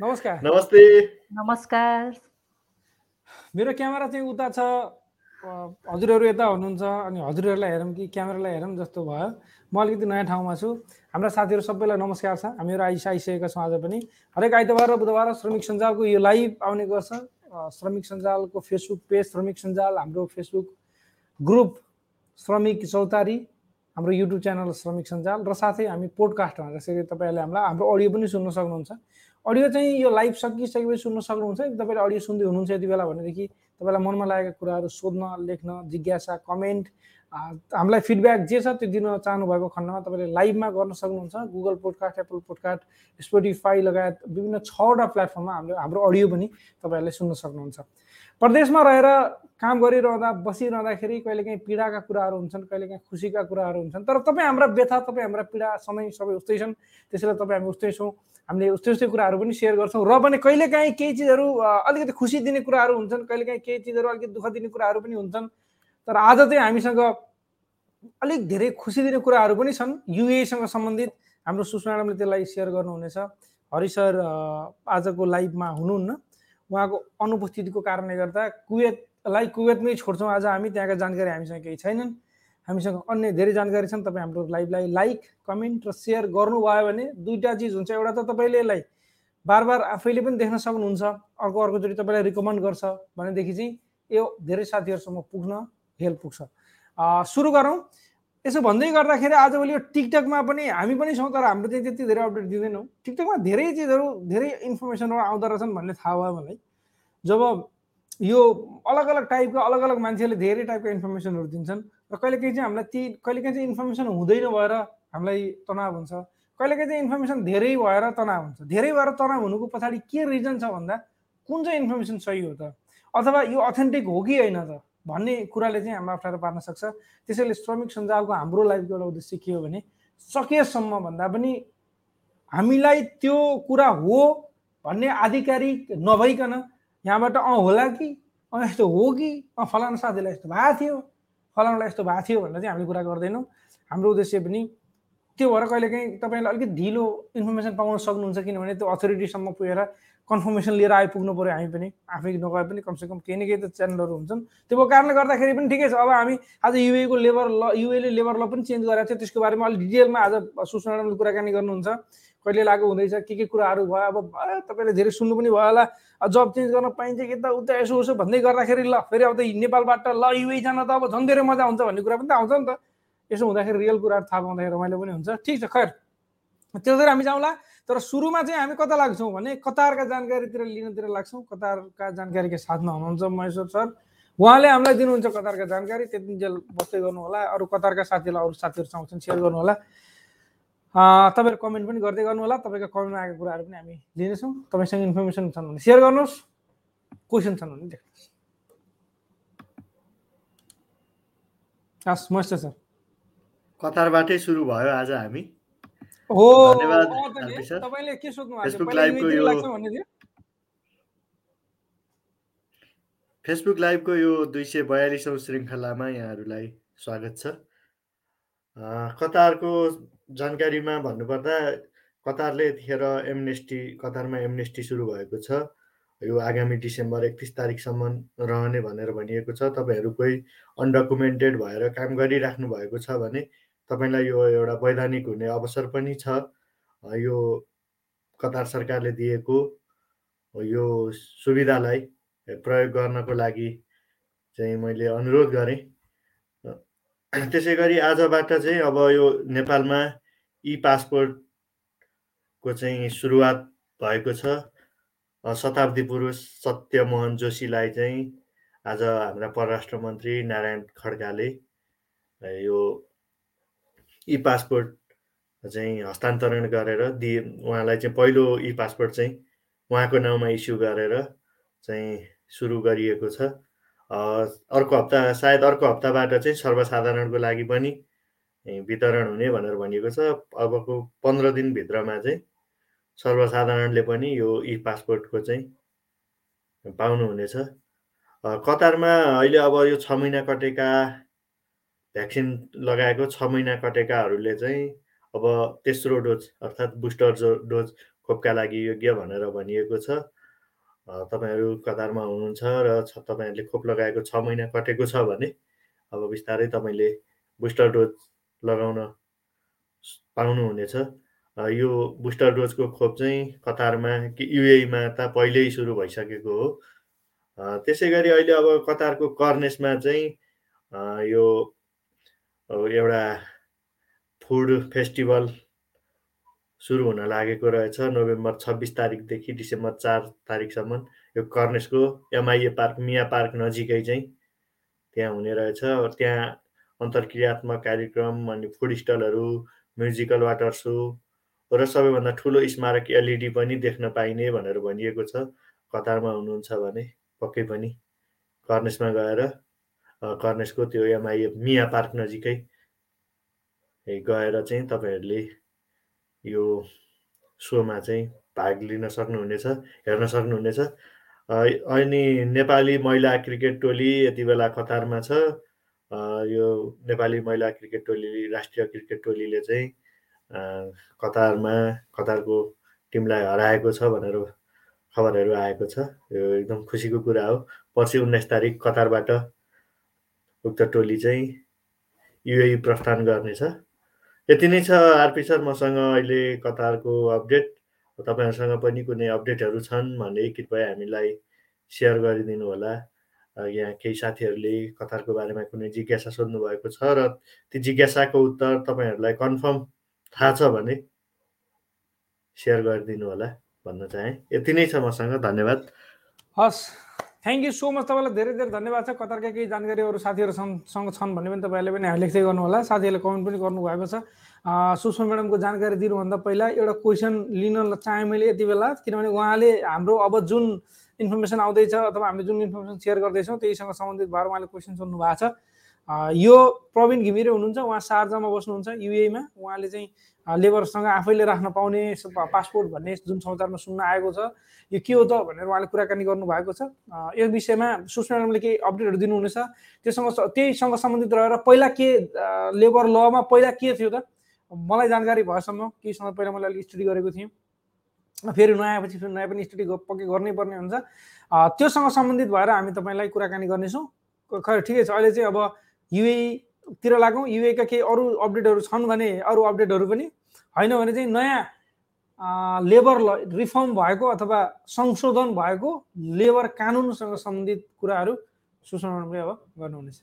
नमस्कार। नमस्ते। नमस्कार। मेरो क्यामेरा चाहिँ उता छ। हजुरहरू यता हुनुहुन्छ अनि हजुरहरूलाई हेरौँ कि क्यामेरालाई हेरौँ जस्तो भयो। म अलिकति नयाँ ठाउँमा छु। हाम्रा साथीहरू सबैलाई नमस्कार छ। हामीहरू आइस आइसकेका छौँ आज पनि। हरेक आइतबार र बुधबार श्रमिक सञ्जालको यो लाइभ आउने गर्छ। श्रमिक सञ्जालको फेसबुक पेज श्रमिक सञ्जाल हाम्रो फेसबुक ग्रुप श्रमिक चौतारी हाम्रो युट्युब च्यानल श्रमिक सञ्जाल र साथै हामी पोडकास्टमा जसरी तपाईँहरूले हामीलाई हाम्रो अडियो पनि सुन्न सक्नुहुन्छ। अडियो चाहिँ यो लाइभ सकिसकेपछि सुन्न सक्नुहुन्छ। तपाईँले अडियो सुन्दै हुनुहुन्छ यति बेला भनेदेखि तपाईँलाई मनमा लागेका कुराहरू सोध्न लेख्न जिज्ञासा कमेन्ट हामीलाई फिडब्याक जे छ त्यो दिन चाहनुभएको खण्डमा तपाईँले लाइभमा गर्न सक्नुहुन्छ। Google podcast Apple podcast Spotify लगायत विभिन्न छवटा प्लेटफर्ममा हाम्रो हाम्रो अडियो पनि तपाईँहरूले सुन्न सक्नुहुन्छ। प्रदेशमा रहेर काम गरिरहँदा बसिरहँदाखेरि कहिलेकाहीँ पीडाका कुराहरू हुन्छन् कहिलेकाहीँ खुसीका कुराहरू हुन्छन्। तर तपाईँ हाम्रा व्यथा तपाईँ हाम्रा पीडा समय सबै उस्तै छन्। त्यसैले तपाईँ हामी उस्तै छौँ। हामीले उस्तै उस्तै कुराहरू पनि सेयर गर्छौँ र पनि कहिलेकाहीँ केही चिजहरू अलिकति खुसी दिने कुराहरू हुन्छन् कहिलेकाहीँ केही चिजहरू अलिकति दुःख दिने कुराहरू पनि हुन्छन्। तर आज चाहिँ हामीसँग अलिक धेरै खुसी दिने कुराहरू पनि छन्। युएसँग सम्बन्धित हाम्रो सुषमा म्याडमले त्यसलाई सेयर गर्नुहुनेछ। हरि सर आजको लाइभमा हुनुहुन्न। उहाँको अनुपस्थितिको कारणले गर्दा कुवेतलाई कुवेतमै छोड्छौँ। आज हामी त्यहाँका जानकारी हामीसँग केही छैनन्। हामीसँग अन्य धेरै जानकारी छन् तपाईँ हाम्रो लाइभलाई लाइक कमेन्ट र सेयर गर्नुभयो भने दुईवटा चिज हुन्छ। एउटा त तपाईँले यसलाई बार बार आफैले पनि देख्न सक्नुहुन्छ अर्को अर्कोचोटि तपाईँलाई रिकमेन्ड गर्छ भनेदेखि चाहिँ यो धेरै साथीहरूसम्म पुग्न हेल्प पुग्छ। सुरु गरौँ। यसो भन्दै गर्दाखेरि आजभोलि यो टिकटकमा पनि हामी पनि छौँ तर हाम्रो चाहिँ त्यति धेरै अपडेट दिँदैनौँ। टिकटकमा धेरै चिजहरू धेरै इन्फर्मेसनहरू आउँदो रहेछन् भन्ने थाहा भयो मलाई। जब यो अलग अलग टाइपको अलग अलग मान्छेले धेरै टाइपको इन्फर्मेसनहरू दिन्छन् र कहिलेकाहीँ चाहिँ हामीलाई ती कहिलेकाहीँ चाहिँ इन्फर्मेसन हुँदैन भएर हामीलाई तनाव हुन्छ। कहिलेकाहीँ चाहिँ इन्फर्मेसन धेरै भएर तनाव हुन्छ। धेरै भएर तनाव हुनुको पछाडि के रिजन छ भन्दा कुन चाहिँ इन्फर्मेसन सही हो त? अथवा यो अथेन्टिक हो कि होइन त? भन्ने कुराले चाहिँ हाम्रो अप्ठ्यारो पार्न सक्छ। त्यसैले श्रमिक सञ्जालको हाम्रो लाइफको एउटा उद्देश्य के हो भने सकेसम्म भन्दा पनि हामीलाई त्यो कुरा हो भन्ने आधिकारिक नभइकन यहाँबाट अँ होला कि अँ यस्तो हो कि अँ फलाना साथीलाई यस्तो भएको थियो। फलानालाई यस्तो भएको थियो भनेर चाहिँ हामीले कुरा गर्दैनौँ। हाम्रो उद्देश्य पनि त्यो भएर कहिलेकाहीँ तपाईँलाई अलिकति ढिलो इन्फर्मेसन पाउन सक्नुहुन्छ किनभने त्यो अथोरिटीसम्म पुगेर कन्फर्मेसन लिएर आइपुग्नु पऱ्यो हामी पनि। आफै नगए पनि कमसेकम केही न केही त च्यानलहरू हुन्छन्। त्यो कारणले गर्दाखेरि पनि ठिकै छ। अब हामी आज युएको लेबर ल युएले लेबर ल पनि चेन्ज गरेको थियो। त्यसको बारेमा अलिक डिटेलमा आज सुषमा कुराकानी गर्नुहुन्छ। कहिले लागु हुँदैछ के के कुराहरू भयो अब तपाईँले धेरै सुन्नु पनि भयो होला। जब चेन्ज गर्न पाइन्छ कि त उता यसो उसो भन्दै गर्दाखेरि ल फेरि अब त नेपालबाट ल युए जान त अब झन् धेरै मजा हुन्छ भन्ने कुरा पनि त आउँछ नि त। यसो हुँदाखेरि रियल कुराहरू थाहा पाउँदाखेरि रमाइलो पनि हुन्छ। ठिक छ खैर। त्योतिर हामी जाउँला। तर सुरुमा चाहिँ हामी कता लाग्छौँ भने कतारका जानकारीतिर लिनतिर लाग्छौँ। कतारका जानकारीका साथमा हुनुहुन्छ महेश्वर सर। उहाँले हामीलाई दिनुहुन्छ कतारका जानकारी। त्यति जेल बस्दै गर्नु होला। अरू कतारका साथीहरूलाई अरू साथीहरूसँग सेयर गर्नु होला। तपाईँहरू कमेन्ट पनि गर्दै गर्नु होला तपाईँको कमेन्टमा आएको कुराहरू पनि हामी लिनेछौँ। तपाईँसँग इन्फर्मेसन छन् भने सेयर गर्नुहोस्। क्वेसन छन् भने देख्नुहोस् हस् मस्त सर कतारबाटै सुरु भयो आज हामी। हो तपाईँले के सोध्नु यो फेसबुक लाइभको यो दुई सय बयालिसौँ श्रृङ्खलामा यहाँहरूलाई स्वागत छ। कतारको जानकारीमा भन्नुपर्दा कतारले यतिखेर एमनेस्टी कतारमा एमनेस्टी सुरु भएको छ। यो आगामी डिसेम्बर एकतिस तारिकसम्म रहने भनेर भनिएको छ। तपाईँहरू कोही अनडकुमेन्टेड भएर काम गरिराख्नु भएको छ भने तपाईँलाई यो एउटा वैधानिक हुने अवसर पनि छ। यो कतार सरकारले दिएको यो सुविधालाई प्रयोग गर्नको लागि चाहिँ मैले अनुरोध गरेँ। त्यसै गरी आजबाट चाहिँ अब यो नेपालमा ई पासपोर्टको चाहिँ सुरुवात भएको छ। शताब्दी पुरुष सत्यमोहन जोशीलाई चाहिँ आज हाम्रा परराष्ट्र मन्त्री नारायण खड्काले यो ई पासपोर्ट चाहिँ हस्तान्तरण गरेर दिए उहाँलाई चाहिँ पहिलो ई पासपोर्ट चाहिँ उहाँको नाउँमा इस्यु गरेर चाहिँ सुरु गरिएको छ। अर्को हप्ता सायद अर्को हप्ताबाट चाहिँ सर्वसाधारणको लागि पनि वितरण हुने भनेर भनिएको छ। अबको पन्ध्र दिनभित्रमा चाहिँ सर्वसाधारणले पनि यो ई पासपोर्टको चाहिँ पाउनुहुनेछ। कतारमा अहिले अब यो छ महिना कटेका भ्याक्सिन लगाएको छ महिना कटेकाहरूले चाहिँ अब तेस्रो डोज अर्थात् बुस्टर डोज खोपका लागि योग्य भनेर भनिएको छ। तपाईँहरू कतारमा हुनुहुन्छ र तपाईँहरूले खोप लगाएको छ महिना कटेको छ भने अब बिस्तारै तपाईँले बुस्टर डोज लगाउन पाउनुहुनेछ। यो बुस्टर डोजको खोप चाहिँ कतारमा कि युएमा त पहिल्यै सुरु भइसकेको हो। त्यसै गरी अहिले अब कतारको कर्नेसमा चाहिँ यो एउटा फुड फेस्टिभल सुरु हुन लागेको रहेछ नोभेम्बर छब्बिस तारिकदेखि डिसेम्बर चार तारिकसम्म यो कर्नेसको एमआइए पार्क मिया पार्क नजिकै चाहिँ त्यहाँ हुने रहेछ। त्यहाँ अन्तर्क्रियात्मक कार्यक्रम अनि फुड स्टलहरू म्युजिकल वाटर सो र सबैभन्दा ठुलो स्मारक एलइडी पनि देख्न पाइने भनेर भनिएको छ। कतारमा हुनुहुन्छ भने पक्कै पनि कर्नेसमा गएर कर्नेसको त्यो एमआइए मिया पार्क नजिकै गएर चाहिँ तपाईँहरूले यो सोमा चाहिँ भाग लिन सक्नुहुनेछ हेर्न सक्नुहुनेछ। अनि नेपाली महिला क्रिकेट टोली यति बेला कतारमा छ। यो नेपाली महिला क्रिकेट टोली राष्ट्रिय क्रिकेट टोलीले चाहिँ कतारमा कतारको टिमलाई हराएको छ भनेर खबरहरू आएको छ। यो एकदम खुसीको कुरा हो। पर्सि उन्नाइस तारिक कतारबाट उक्त टोली चाहिँ युए प्रस्थान गर्नेछ। यति नै छ आरपी सर मसँग अहिले कतारको अपडेट। तपाईँहरूसँग पनि कुनै अपडेटहरू छन् भने कृपया हामीलाई सेयर गरिदिनु होला यहाँ केही साथीहरूले कतारको बारेमा कुनै जिज्ञासा सोध्नु भएको छ र ती जिज्ञासाको उत्तर तपाईँहरूलाई कन्फर्म थाहा छ भने सेयर गरिदिनु होला भन्न चाहेँ। यति नै छ मसँग धन्यवाद। हस् थ्याङ्क यू सो मच तपाईँलाई धेरै धेरै धन्यवाद छ। कतारका केही जानकारीहरू साथीहरूसँग छन् भन्ने पनि तपाईँहरूले पनि लेख्दै गर्नु होला। साथीहरूले कमेन्ट पनि गर्नुभएको छ। सुषमा म्याडमको जानकारी दिनुभन्दा पहिला एउटा क्वेसन लिन चाहेँ मैले यति बेला किनभने उहाँले हाम्रो अब जुन इन्फर्मेसन आउँदैछ अथवा हामीले जुन इन्फर्मेसन सेयर गर्दैछौँ त्यहीसँग सम्बन्धित भएर उहाँले क्वेसन सोध्नु भएको छ यो प्रवीण घिमिरे हुनुहुन्छ उहाँ सार्जामा बस्नुहुन्छ युएमा उहाँले चाहिँ लेबरसँग आफैले राख्न पाउने पासपोर्ट भन्ने जुन समाचारमा सुन्न आएको छ यो के हो त भनेर उहाँले कुराकानी गर्नुभएको छ। यस विषयमा सुषमा म्याडमले केही अपडेटहरू दिनुहुनेछ। त्योसँग त्यहीसँग सम्बन्धित रहेर पहिला के लेबर लमा पहिला के थियो त? मलाई जानकारी भएसम्म केही समय पहिला मैले अलिक स्टडी गरेको थिएँ। फेरि नयाँ आएपछि फेरि नयाँ पनि स्टडी पक्कै गर्नै पर्ने हुन्छ। त्योसँग सम्बन्धित भएर हामी तपाईँलाई कुराकानी गर्नेछौँ। खै ठिकै छ। अहिले चाहिँ अब युएतिर लागौँ। युएका केही अरू अपडेटहरू छन् भने अरू अपडेटहरू पनि होइन भने चाहिँ नयाँ लेबर ल रिफर्म भएको अथवा संशोधन भएको लेबर कानुनसँग सम्बन्धित कुराहरू सुषमाले अब गर्नुहुनेछ।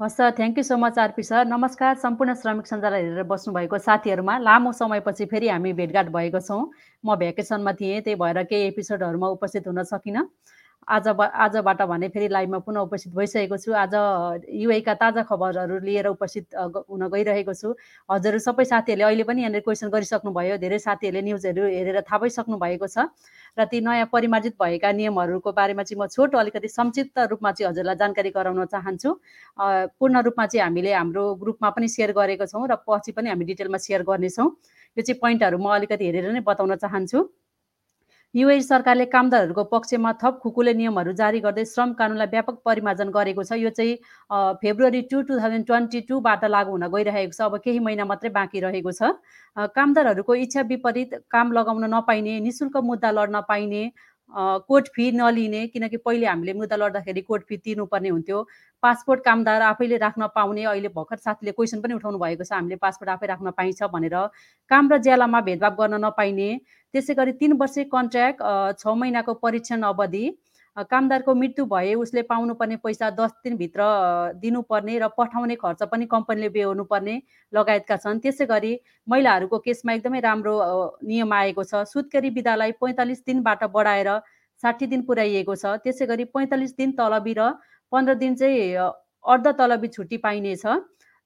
हस् sir thank you so much RP sir. नमस्कार सम्पूर्ण श्रमिक सञ्जाललाई हेरेर बस्नुभएको साथीहरूमा। लामो समयपछि फेरि हामी भेटघाट भएको छौँ। म भ्याकेसनमा थिएँ त्यही भएर केही एपिसोडहरूमा उपस्थित हुन सकिनँ। आज आजबाट भने फेरि लाइभमा पुनः उपस्थित भइसकेको छु। आज युएका ताजा खबरहरू लिएर उपस्थित हुन गइरहेको छु। हजुरहरू सबै साथीहरूले अहिले पनि यहाँनिर क्वेसन गरिसक्नुभयो। धेरै साथीहरूले न्युजहरू हेरेर थाहा भइसक्नु भएको छ। र ती नयाँ परिमार्जित भएका नियमहरूको बारेमा चाहिँ म छोटो अलिकति संक्षिप्त रूपमा चाहिँ हजुरलाई जानकारी गराउन चाहन्छु। पूर्ण रूपमा चाहिँ हामीले हाम्रो ग्रुपमा पनि सेयर गरेको छौँ र पछि पनि हामी डिटेलमा सेयर गर्नेछौँ। यो चाहिँ पोइन्टहरू म अलिकति हेरेर नै बताउन चाहन्छु। युए सरकारले कामदारहरूको पक्षमा थप खुकुले नियमहरू जारी गर्दै श्रम कानुनलाई व्यापक परिमार्जन गरेको छ। यो चाहिँ February two two thousand twenty टूबाट लागू हुन गइरहेको छ। अब केही महिना मात्रै बाँकी रहेको छ। कामदारहरूको इच्छा विपरीत काम लगाउन नपाइने निशुल्क मुद्दा लड्न पाइने कोर्ट फी नलिने किनकि पहिले हामीले मुद्दा लड्दाखेरि कोर्ट फी तिर्नुपर्ने हुन्थ्यो। पासपोर्ट कामदार आफैले राख्न पाउने अहिले भर्खर साथीले क्वेसन पनि उठाउनु भएको छ हामीले पासपोर्ट आफै राख्न पाइन्छ भनेर। काम र ज्यालामा भेदभाव गर्न नपाइने। त्यसै गरी तिन वर्ष कन्ट्र्याक्ट छ महिनाको परीक्षण अवधि। कामदारको मृत्यु भए उसले पाउनुपर्ने पैसा दस दिनभित्र दिनुपर्ने र पठाउने खर्च पनि कम्पनीले बेहोर्नु पर्ने लगायतका छन्। त्यसै गरी महिलाहरूको केसमा एकदमै राम्रो नियम आएको छ। सुत्केरी विधालाई पैँतालिस दिनबाट बढाएर साठी दिन पुर्याइएको छ। त्यसै गरी पैँतालिस दिन तलबी र पन्ध्र दिन चाहिँ अर्ध तलबी छुट्टी पाइनेछ।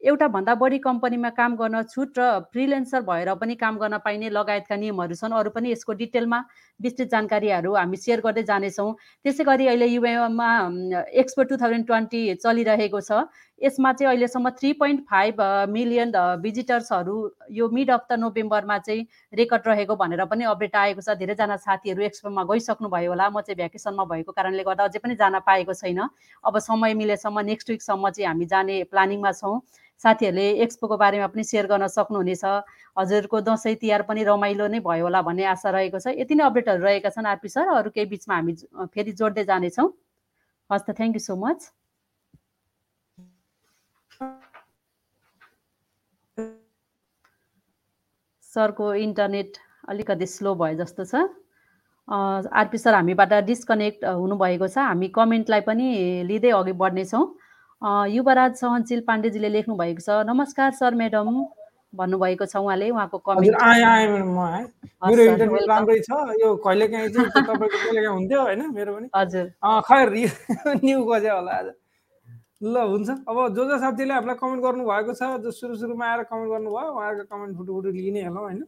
एउटा भन्दा बढी कम्पनीमा काम गर्न छुट र फ्रिलेन्सर भएर पनि काम गर्न पाइने लगायतका नियमहरू छन्। अरू पनि यसको डिटेलमा विस्तृत जानकारीहरू हामी सेयर गर्दै जानेछौँ। त्यसै गरी अहिले युएमा एक्सपो टु थाउजन्ड ट्वेन्टी चलिरहेको छ। यसमा चाहिँ अहिलेसम्म थ्री पोइन्ट फाइभ मिलियन भिजिटर्सहरू यो मिड अफ द नोभेम्बरमा चाहिँ रेकर्ड रहेको भनेर पनि अपडेट आएको छ। धेरैजना साथीहरू एक्सपोमा गइसक्नु भयो होला। म चाहिँ भ्याकेसनमा भएको कारणले गर्दा अझै पनि जान पाएको छैन। अब समय मिलेसम्म नेक्स्ट विकसम्म चाहिँ हामी जाने प्लानिङमा छौँ। साथीहरूले एक्सपोको बारेमा पनि सेयर गर्न सक्नुहुनेछ। हजुरको दसैँ तिहार पनि रमाइलो नै भयो होला भन्ने आशा रहेको छ। यति नै अपडेटहरू रहेका छन् आरपी सर। अरू केही बिचमा हामी फेरि जोड्दै जानेछौँ। हस् त थ्याङ्क यू सो मच सरको इन्टरनेट अलिकति स्लो भयो जस्तो छ। आरपी सर हामीबाट डिस्कनेक्ट हुनुभएको छ। हामी कमेन्टलाई पनि लिँदै अघि बढ्नेछौँ। युवराज सहनशील पाण्डेजीले लेख्नु भएको छ नमस्कार सर म्याडम। भन्नुभएको छ उहाँले उहाँको कमेन्ट। राम्रै छ। यो तपाईँको कहिलेकाहीँ हुन्थ्यो होइन मेरो पनि। हजुर। यो न्यु गज्यो होला आज। ल हुन्छ। अब जो जो साथीले हामीलाई कमेन्ट गर्नुभएको छ जो सुरु सुरुमा आएर कमेन्ट गर्नुभयो उहाँहरूको कमेन्ट फुटु फुटु लिने हेलौँ होइन।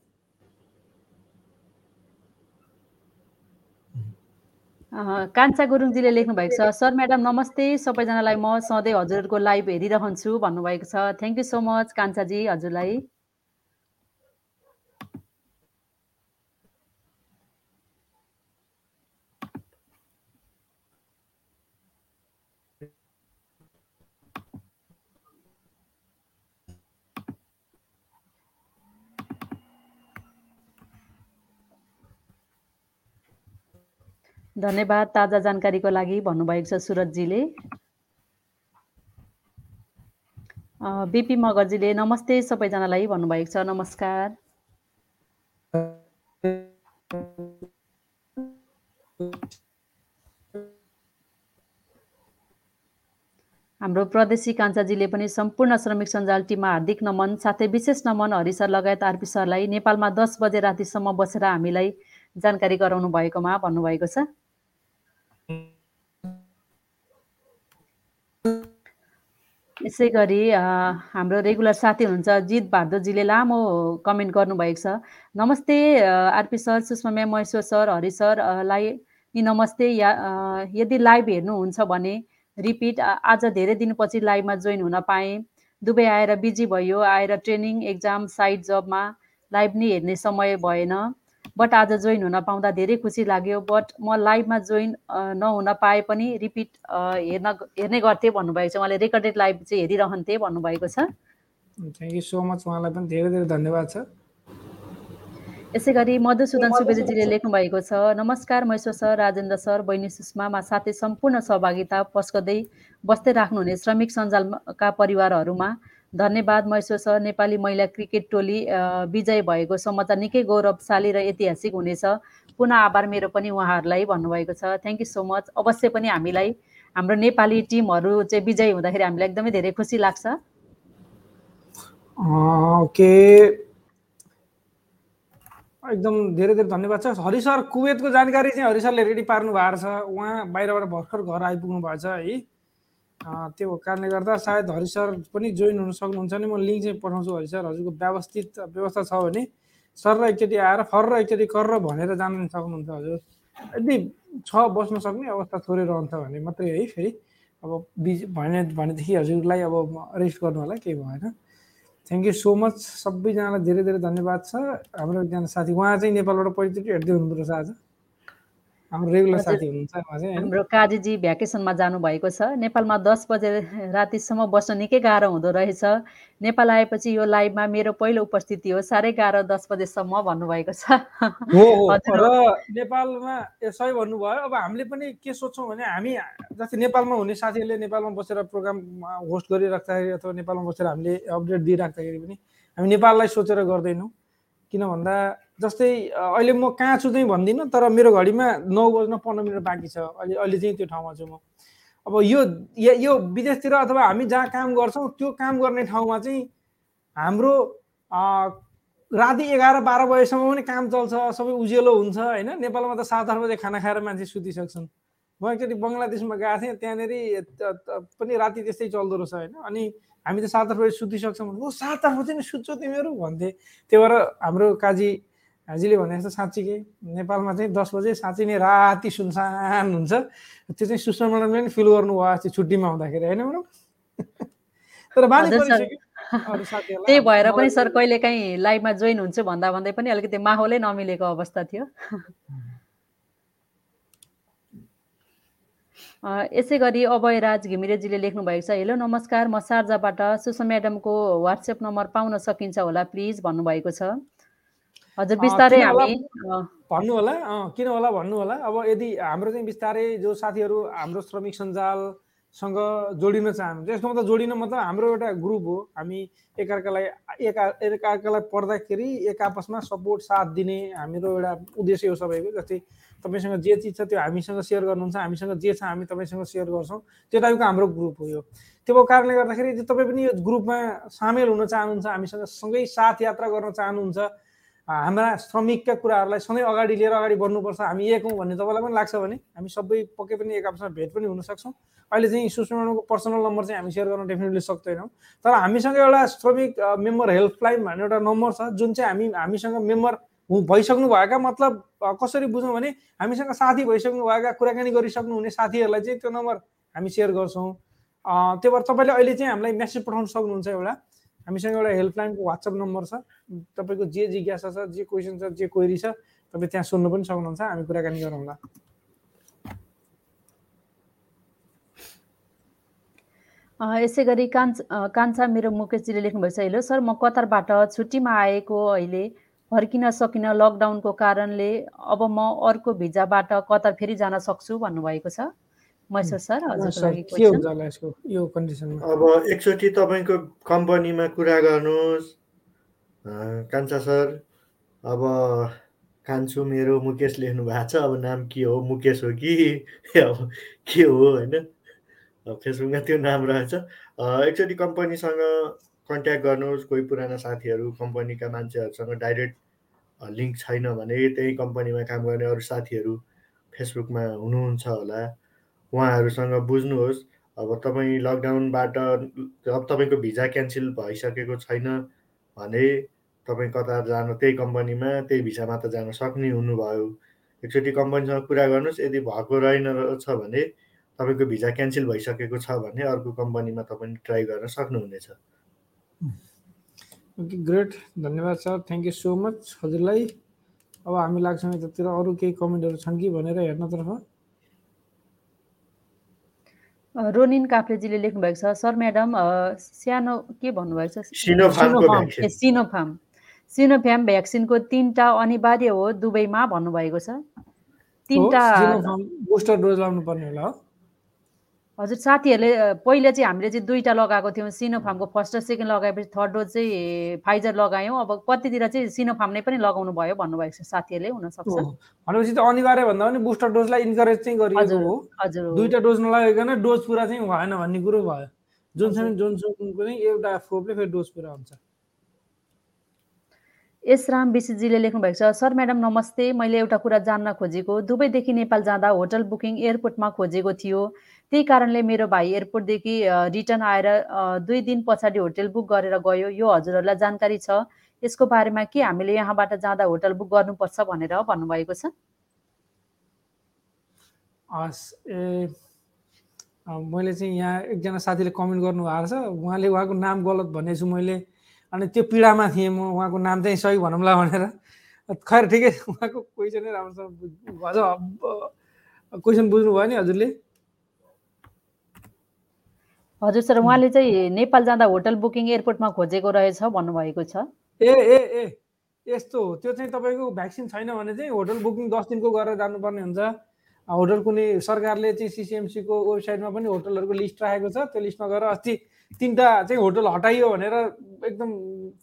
कान्छा गुरुङजीले लेख्नु भएको छ सर म्याडम नमस्ते। सबैजनालाई म सधैँ हजुरहरूको लाइभ हेरिरहन्छु भन्नुभएको छ। Thank you so much Kanchhaji हजुरलाई। धन्यवाद ताजा जानकारीको लागि भन्नुभएको छ सुरजजीले। बिपी मगरजीले नमस्ते सबैजनालाई भन्नुभएको छ नमस्कार। हाम्रो प्रदेशी कान्छाजीले पनि सम्पूर्ण श्रमिक सञ्जाल टिममा हार्दिक नमन साथै विशेष नमन हरि सर लगायत आरपी सरलाई नेपालमा दस बजे रातिसम्म बसेर हामीलाई जानकारी गराउनु भएकोमा भन्नुभएको छ। यसै गरी हाम्रो रेगुलर साथी हुनुहुन्छ जित भारद्वाजीले लामो कमेन्ट गर्नुभएको छ। नमस्ते RP sir Sushma ma'am Maheshwar sir Hari sir लाई नमस्ते या यदि लाइभ हेर्नुहुन्छ भने रिपिट आज धेरै दिनपछि लाइभमा जोइन हुन पाएँ। दुबई आएर बिजी भयो आएर ट्रेनिङ एक्जाम साइड जबमा लाइभ नै हेर्ने समय भएन। बट आज जोइन हुन पाउँदा धेरै खुसी लाग्यो बट म लाइभमा जोइन नहुन पाए पनि रिपिट हेर्न हेर्ने गर्थेँ भन्नुभएको छ। उहाँले रेकर्डेड लाइभ चाहिँ हेरिरहन्थे भन्नुभएको छ। थ्याङ्क यू सो मच उहाँलाई पनि धेरै धेरै धन्यवाद छ। यसै गरी मधुसूदन सुवेदीजीले लेख्नु भएको छ नमस्कार महेश्वर सर राजेन्द्र सर बहिनी सुषमामा साथै सम्पूर्ण सहभागिता पस्कदै बस्दै राख्नुहुने श्रमिक सञ्जालका परिवारहरूमा। धन्यवाद महेश्वर सर नेपाली महिला क्रिकेट टोली विजय भएको समाचार निकै गौरवशाली र ऐतिहासिक हुनेछ। पुनः आभार मेरो पनि उहाँहरूलाई भन्नुभएको छ। थ्याङ्क यू सो मच अवश्य पनि हामीलाई हाम्रो नेपाली टिमहरू चाहिँ विजय हुँदाखेरि हामीलाई एकदमै धेरै खुसी लाग्छ। ओके। एकदम धेरै धेरै धन्यवाद छ हरि सर कुवेतको जानकारी चाहिँ हरि सरले रेडी पार्नु भएको छ। उहाँ बाहिरबाट भर्खर घर आइपुग्नु भएको छ है। त्यो कारणले गर्दा सायद हरि सर पनि जोइन हुन सक्नुहुन्छ भने म लिङ्क चाहिँ पठाउँछु हरि सर हजुरको व्यवस्थित व्यवस्था छ भने सर र एकचोटि आएर फर र एकचोटि कर र भनेर जान सक्नुहुन्छ हजुर। यदि छ बस्न सक्ने अवस्था थोरै रहन्छ भने मात्रै है फेरि। अब बिज भने भनेदेखि हजुरलाई अब रेस्ट गर्नु होला केही भएन। थ्याङ्क यू सो मच सबैजनालाई धेरै धेरै धन्यवाद छ। हाम्रो एकजना साथी उहाँ चाहिँ नेपालबाट पहिलोचोटि हेर्दै हुनुहुँदो रहेछ आज। हाम्रो रेगुलर। साथी हुनुहुन्छ उहाँ चाहिँ होइन? हाम्रो काजीजी भ्याकेसनमा जानुभएको छ। नेपालमा दस बजे रातिसम्म बस्न निकै गाह्रो हुँदो रहेछ। नेपाल आएपछि यो लाइभमा मेरो पहिलो उपस्थिति हो। साह्रै गाह्रो दस बजेसम्म भन्नुभएको छ। हो। र नेपालमा सही भन्नुभयो। अब हामीले पनि के सोच्छौँ भने हामी जस्तै नेपालमा हुने साथीहरूले नेपालमा बसेर प्रोग्राम होस्ट गरिराख्दाखेरि अथवा नेपालमा बसेर हामीले अपडेट दिइराख्दाखेरि पनि हामी नेपाललाई सोचेर गर्दैनौँ। किन भन्दा जस्तै अहिले म कहाँ छु चाहिँ भन्दिनँ तर मेरो घडीमा नौ बज्न पन्ध्र मिनट बाँकी छ। अहिले अहिले चाहिँ त्यो ठाउँमा छु म। अब यो या- विदेशतिर अथवा हामी जहाँ काम गर्छौँ त्यो काम गर्ने ठाउँमा चाहिँ हाम्रो राति एघार बाह्र बजेसम्म पनि काम चल्छ सबै उज्यालो हुन्छ होइन? नेपालमा त सात आठ बजे खाना खाएर मान्छे सुतिसक्छन्। म एकचोटि बङ्गलादेशमा गएको थिएँ त्यहाँनिर पनि राति त्यस्तै चल्दो रहेछ होइन? अनि हामी त सात आठ बजे सुतिसक्छौँ। ओ सात आठ बजे नि सुत्छौ तिमीहरू भन्थे। त्यही भएर हाम्रो काजी हाजीले भने जस्तो साँच्चीकै नेपालमा चाहिँ दस बजे साँच्चै नै राति सुनसान हुन्छ। त्यो चाहिँ सुषमा म्याडमले पनि फिल गर्नुभयो अस्ति छुट्टीमा हुँदाखेरि होइन म्याडम तर बानी त्यही भएर पनि सर कहिलेकाहीँ लाइभमा जोइन हुन्छु भन्दा भन्दै पनि अलिकति माहौलै नमिलेको अवस्था थियो। यसै गरी अभयराज घिमिरेजीले लेख्नु भएको छ हेलो नमस्कार। म सार्जाबाट सुषमा म्याडमको वाट्सएप नम्बर पाउन सकिन्छ होला प्लिज भन्नुभएको छ। हजुर बिस्तारै? हामी। भन्नु होला? अँ किन होला भन्नु होला? अब यदि हाम्रो चाहिँ बिस्तारै जो साथीहरू हाम्रो श्रमिक सञ्जालसँग जोडिन चाहनुहुन्छ यसको मतलब जोडिन मतलब हाम्रो एउटा ग्रुप हो। हामी एकअर्कालाई एका एकअर्कालाई पढ्दाखेरि एक आपसमा सपोर्ट साथ दिने हाम्रो एउटा उद्देश्य हो सबैको जस्तै तपाईँसँग जे चिज छ त्यो हामीसँग सेयर गर्नुहुन्छ हामीसँग जे छ हामी तपाईँसँग सेयर गर्छौँ त्यो टाइपको हाम्रो ग्रुप हो यो। त्यो भएको कारणले गर्दाखेरि यदि तपाईँ पनि यो ग्रुपमा सामेल हुन चाहनुहुन्छ हामीसँग सँगै साथ यात्रा गर्न चाहनुहुन्छ हाम्रा श्रमिकका कुराहरूलाई सधैँ अगाडि लिएर अगाडि बढ्नुपर्छ। हामी एक हौँ भन्ने तपाईँलाई पनि लाग्छ भने हामी सबै पक्कै पनि एक आपसमा भेट पनि हुन सक्छौँ अहिले चाहिँ सुषमाको पर्सनल नम्बर चाहिँ हामी सेयर गर्न डेफिनेटली सक्दैनौँ। तर हामीसँग एउटा श्रमिक मेम्बर हेल्पलाइन भन्ने एउटा नम्बर छ जुन चाहिँ हामी हामीसँग मेम्बर भइसक्नु भएका मतलब कसरी बुझौँ भने हामीसँग साथी भइसक्नु भएका कुराकानी गरिसक्नु हुने साथीहरूलाई चाहिँ त्यो नम्बर हामी सेयर गर्छौँ। अ, त्यो भएर तपाईँले अहिले चाहिँ हामीलाई मेसेज पठाउन सक्नुहुन्छ एउटा। हामीसँग एउटा हेल्पलाइनको वाट्सएप नम्बर छ। तपाईँको जे जिज्ञासा छ जे क्वेसन छ जे क्वेरी छ तपाईँ त्यहाँ सुन्नु पनि सक्नुहुन्छ हामी कुराकानी गरौँला यसै गरी कान्छ कान्छा मेरो मुकेशजीले छ हेलो सर म कतारबाट छुट्टीमा आएको अहिले फर्किन सकिनँ लकडाउनको कारणले अब म अर्को भिजाबाट कतार फेरि जान सक्छु? भन्नुभएको छ। अब एकचोटि तपाईँको कम्पनीमा कुरा गर्नुहोस्। कान्छा सर अब कान्छु मेरो मुकेश लेख्नु भएको छ। अब नाम के हो? मुकेश हो कि? अब के हो होइन? अब फेसबुकमा त्यो नाम रहेछ। एकचोटि कम्पनीसँग कन्ट्याक्ट गर्नुहोस्। कोही पुराना साथीहरू कम्पनीका मान्छेहरूसँग डाइरेक्ट लिङ्क छैन भने त्यही कम्पनीमा काम गर्ने अरू साथीहरू फेसबुकमा हुनुहुन्छ होला। उहाँहरूसँग बुझ्नुहोस्। अब तपाईँ लकडाउनबाट अब तपाईँको भिजा क्यान्सल भइसकेको छैन भने तपाईँ कतार जान त्यही कम्पनीमा त्यही भिसामा त जान सक्ने हुनुभयो। एकचोटि कम्पनीसँग कुरा गर्नुहोस् यदि भएको रहेन रहेछ भने तपाईँको भिजा क्यान्सल भइसकेको छ भने अर्को कम्पनीमा तपाईँ ट्राई गर्न सक्नुहुनेछ। Okay great. धन्यवाद sir. Thank you so much हजुरलाई। अब हामी लाग्छौँ यतातिर अरू केही कमेन्टहरू छन् कि भनेर हेर्नतर्फ रोनिन काफ्लेजीले लेख्नुभएको छ सर म्याडम सानो के भन्नुभएको छ? सिनोफार्म। सिनोफार्म। भ्याक्सिनको तिनवटा अनिवार्य हो दुबईमा भन्नुभएको छ। तिनवटा बुस्टर डोज लाउनु पर्ने होला हजुर साथीहरूले पहिले चाहिँ हामीले चाहिँ दुईवटा लगाएको थियौँ सिनोफार्मको फर्स्ट र सेकेन्ड लगाएपछि थर्ड डोज चाहिँ फाइजर लगायौँ। अब कतितिर चाहिँ सिनोफार्म नै पनि लगाउनु भयो भन्नुभएको छ साथीहरूले हुनसक्छ। भनेपछि त अनिवार्य भन्दा पनि बुस्टर डोजलाई इन्करेज चाहिँ गरिएको हो। हजुर। दुईवटा डोज नलागिकन डोज पुरा चाहिँ भएन भन्ने कुरो भयो। जोनसन जोनसनको चाहिँ एउटा खोपले फेरि डोज पुरा हुन्छ। एस राम विशजीले लेख्नु भएको छ सर म्याडम नमस्ते। मैले एउटा कुरा जान्न खोजेको। दुबईदेखि नेपाल जाँदा होटल बुकिङ एयरपोर्टमा खोजेको थियो। त्यही कारणले मेरो भाइ एयरपोर्टदेखि रिटर्न आएर दुई दिन पछाडि होटल बुक गरेर गयो। यो हजुरहरूलाई जानकारी छ। यसको बारेमा के हामीले यहाँबाट जाँदा होटल बुक गर्नुपर्छ भनेर भन्नुभएको छ। हस् ए मैले चाहिँ यहाँ एकजना साथीले कमेन्ट गर्नुभएको छ। उहाँले उहाँको नाम गलत भनेको छु मैले। अनि त्यो पीडामा थिएँ म उहाँको नाम चाहिँ सही भनौँला भनेर। खैर ठिकै उहाँको क्वेसनै राम्रोसँग बुझ- अझ क्वेसन बुझ्नुभयो नि हजुरले। हजुर सर उहाँले चाहिँ नेपाल जाँदा होटल बुकिङ एयरपोर्टमा खोजेको रहेछ भन्नुभएको छ। ए ए ए यस्तो हो। त्यो चाहिँ तपाईँको भ्याक्सिन छैन भने चाहिँ होटल बुकिङ दस दिनको गरेर जानुपर्ने हुन्छ। होटल कुनै सरकारले चाहिँ सिसिएमसीको वेबसाइटमा पनि होटलहरूको लिस्ट राखेको छ। त्यो लिस्टमा गएर अस्ति तिनवटा चाहिँ होटल हटाइयो भनेर एकदम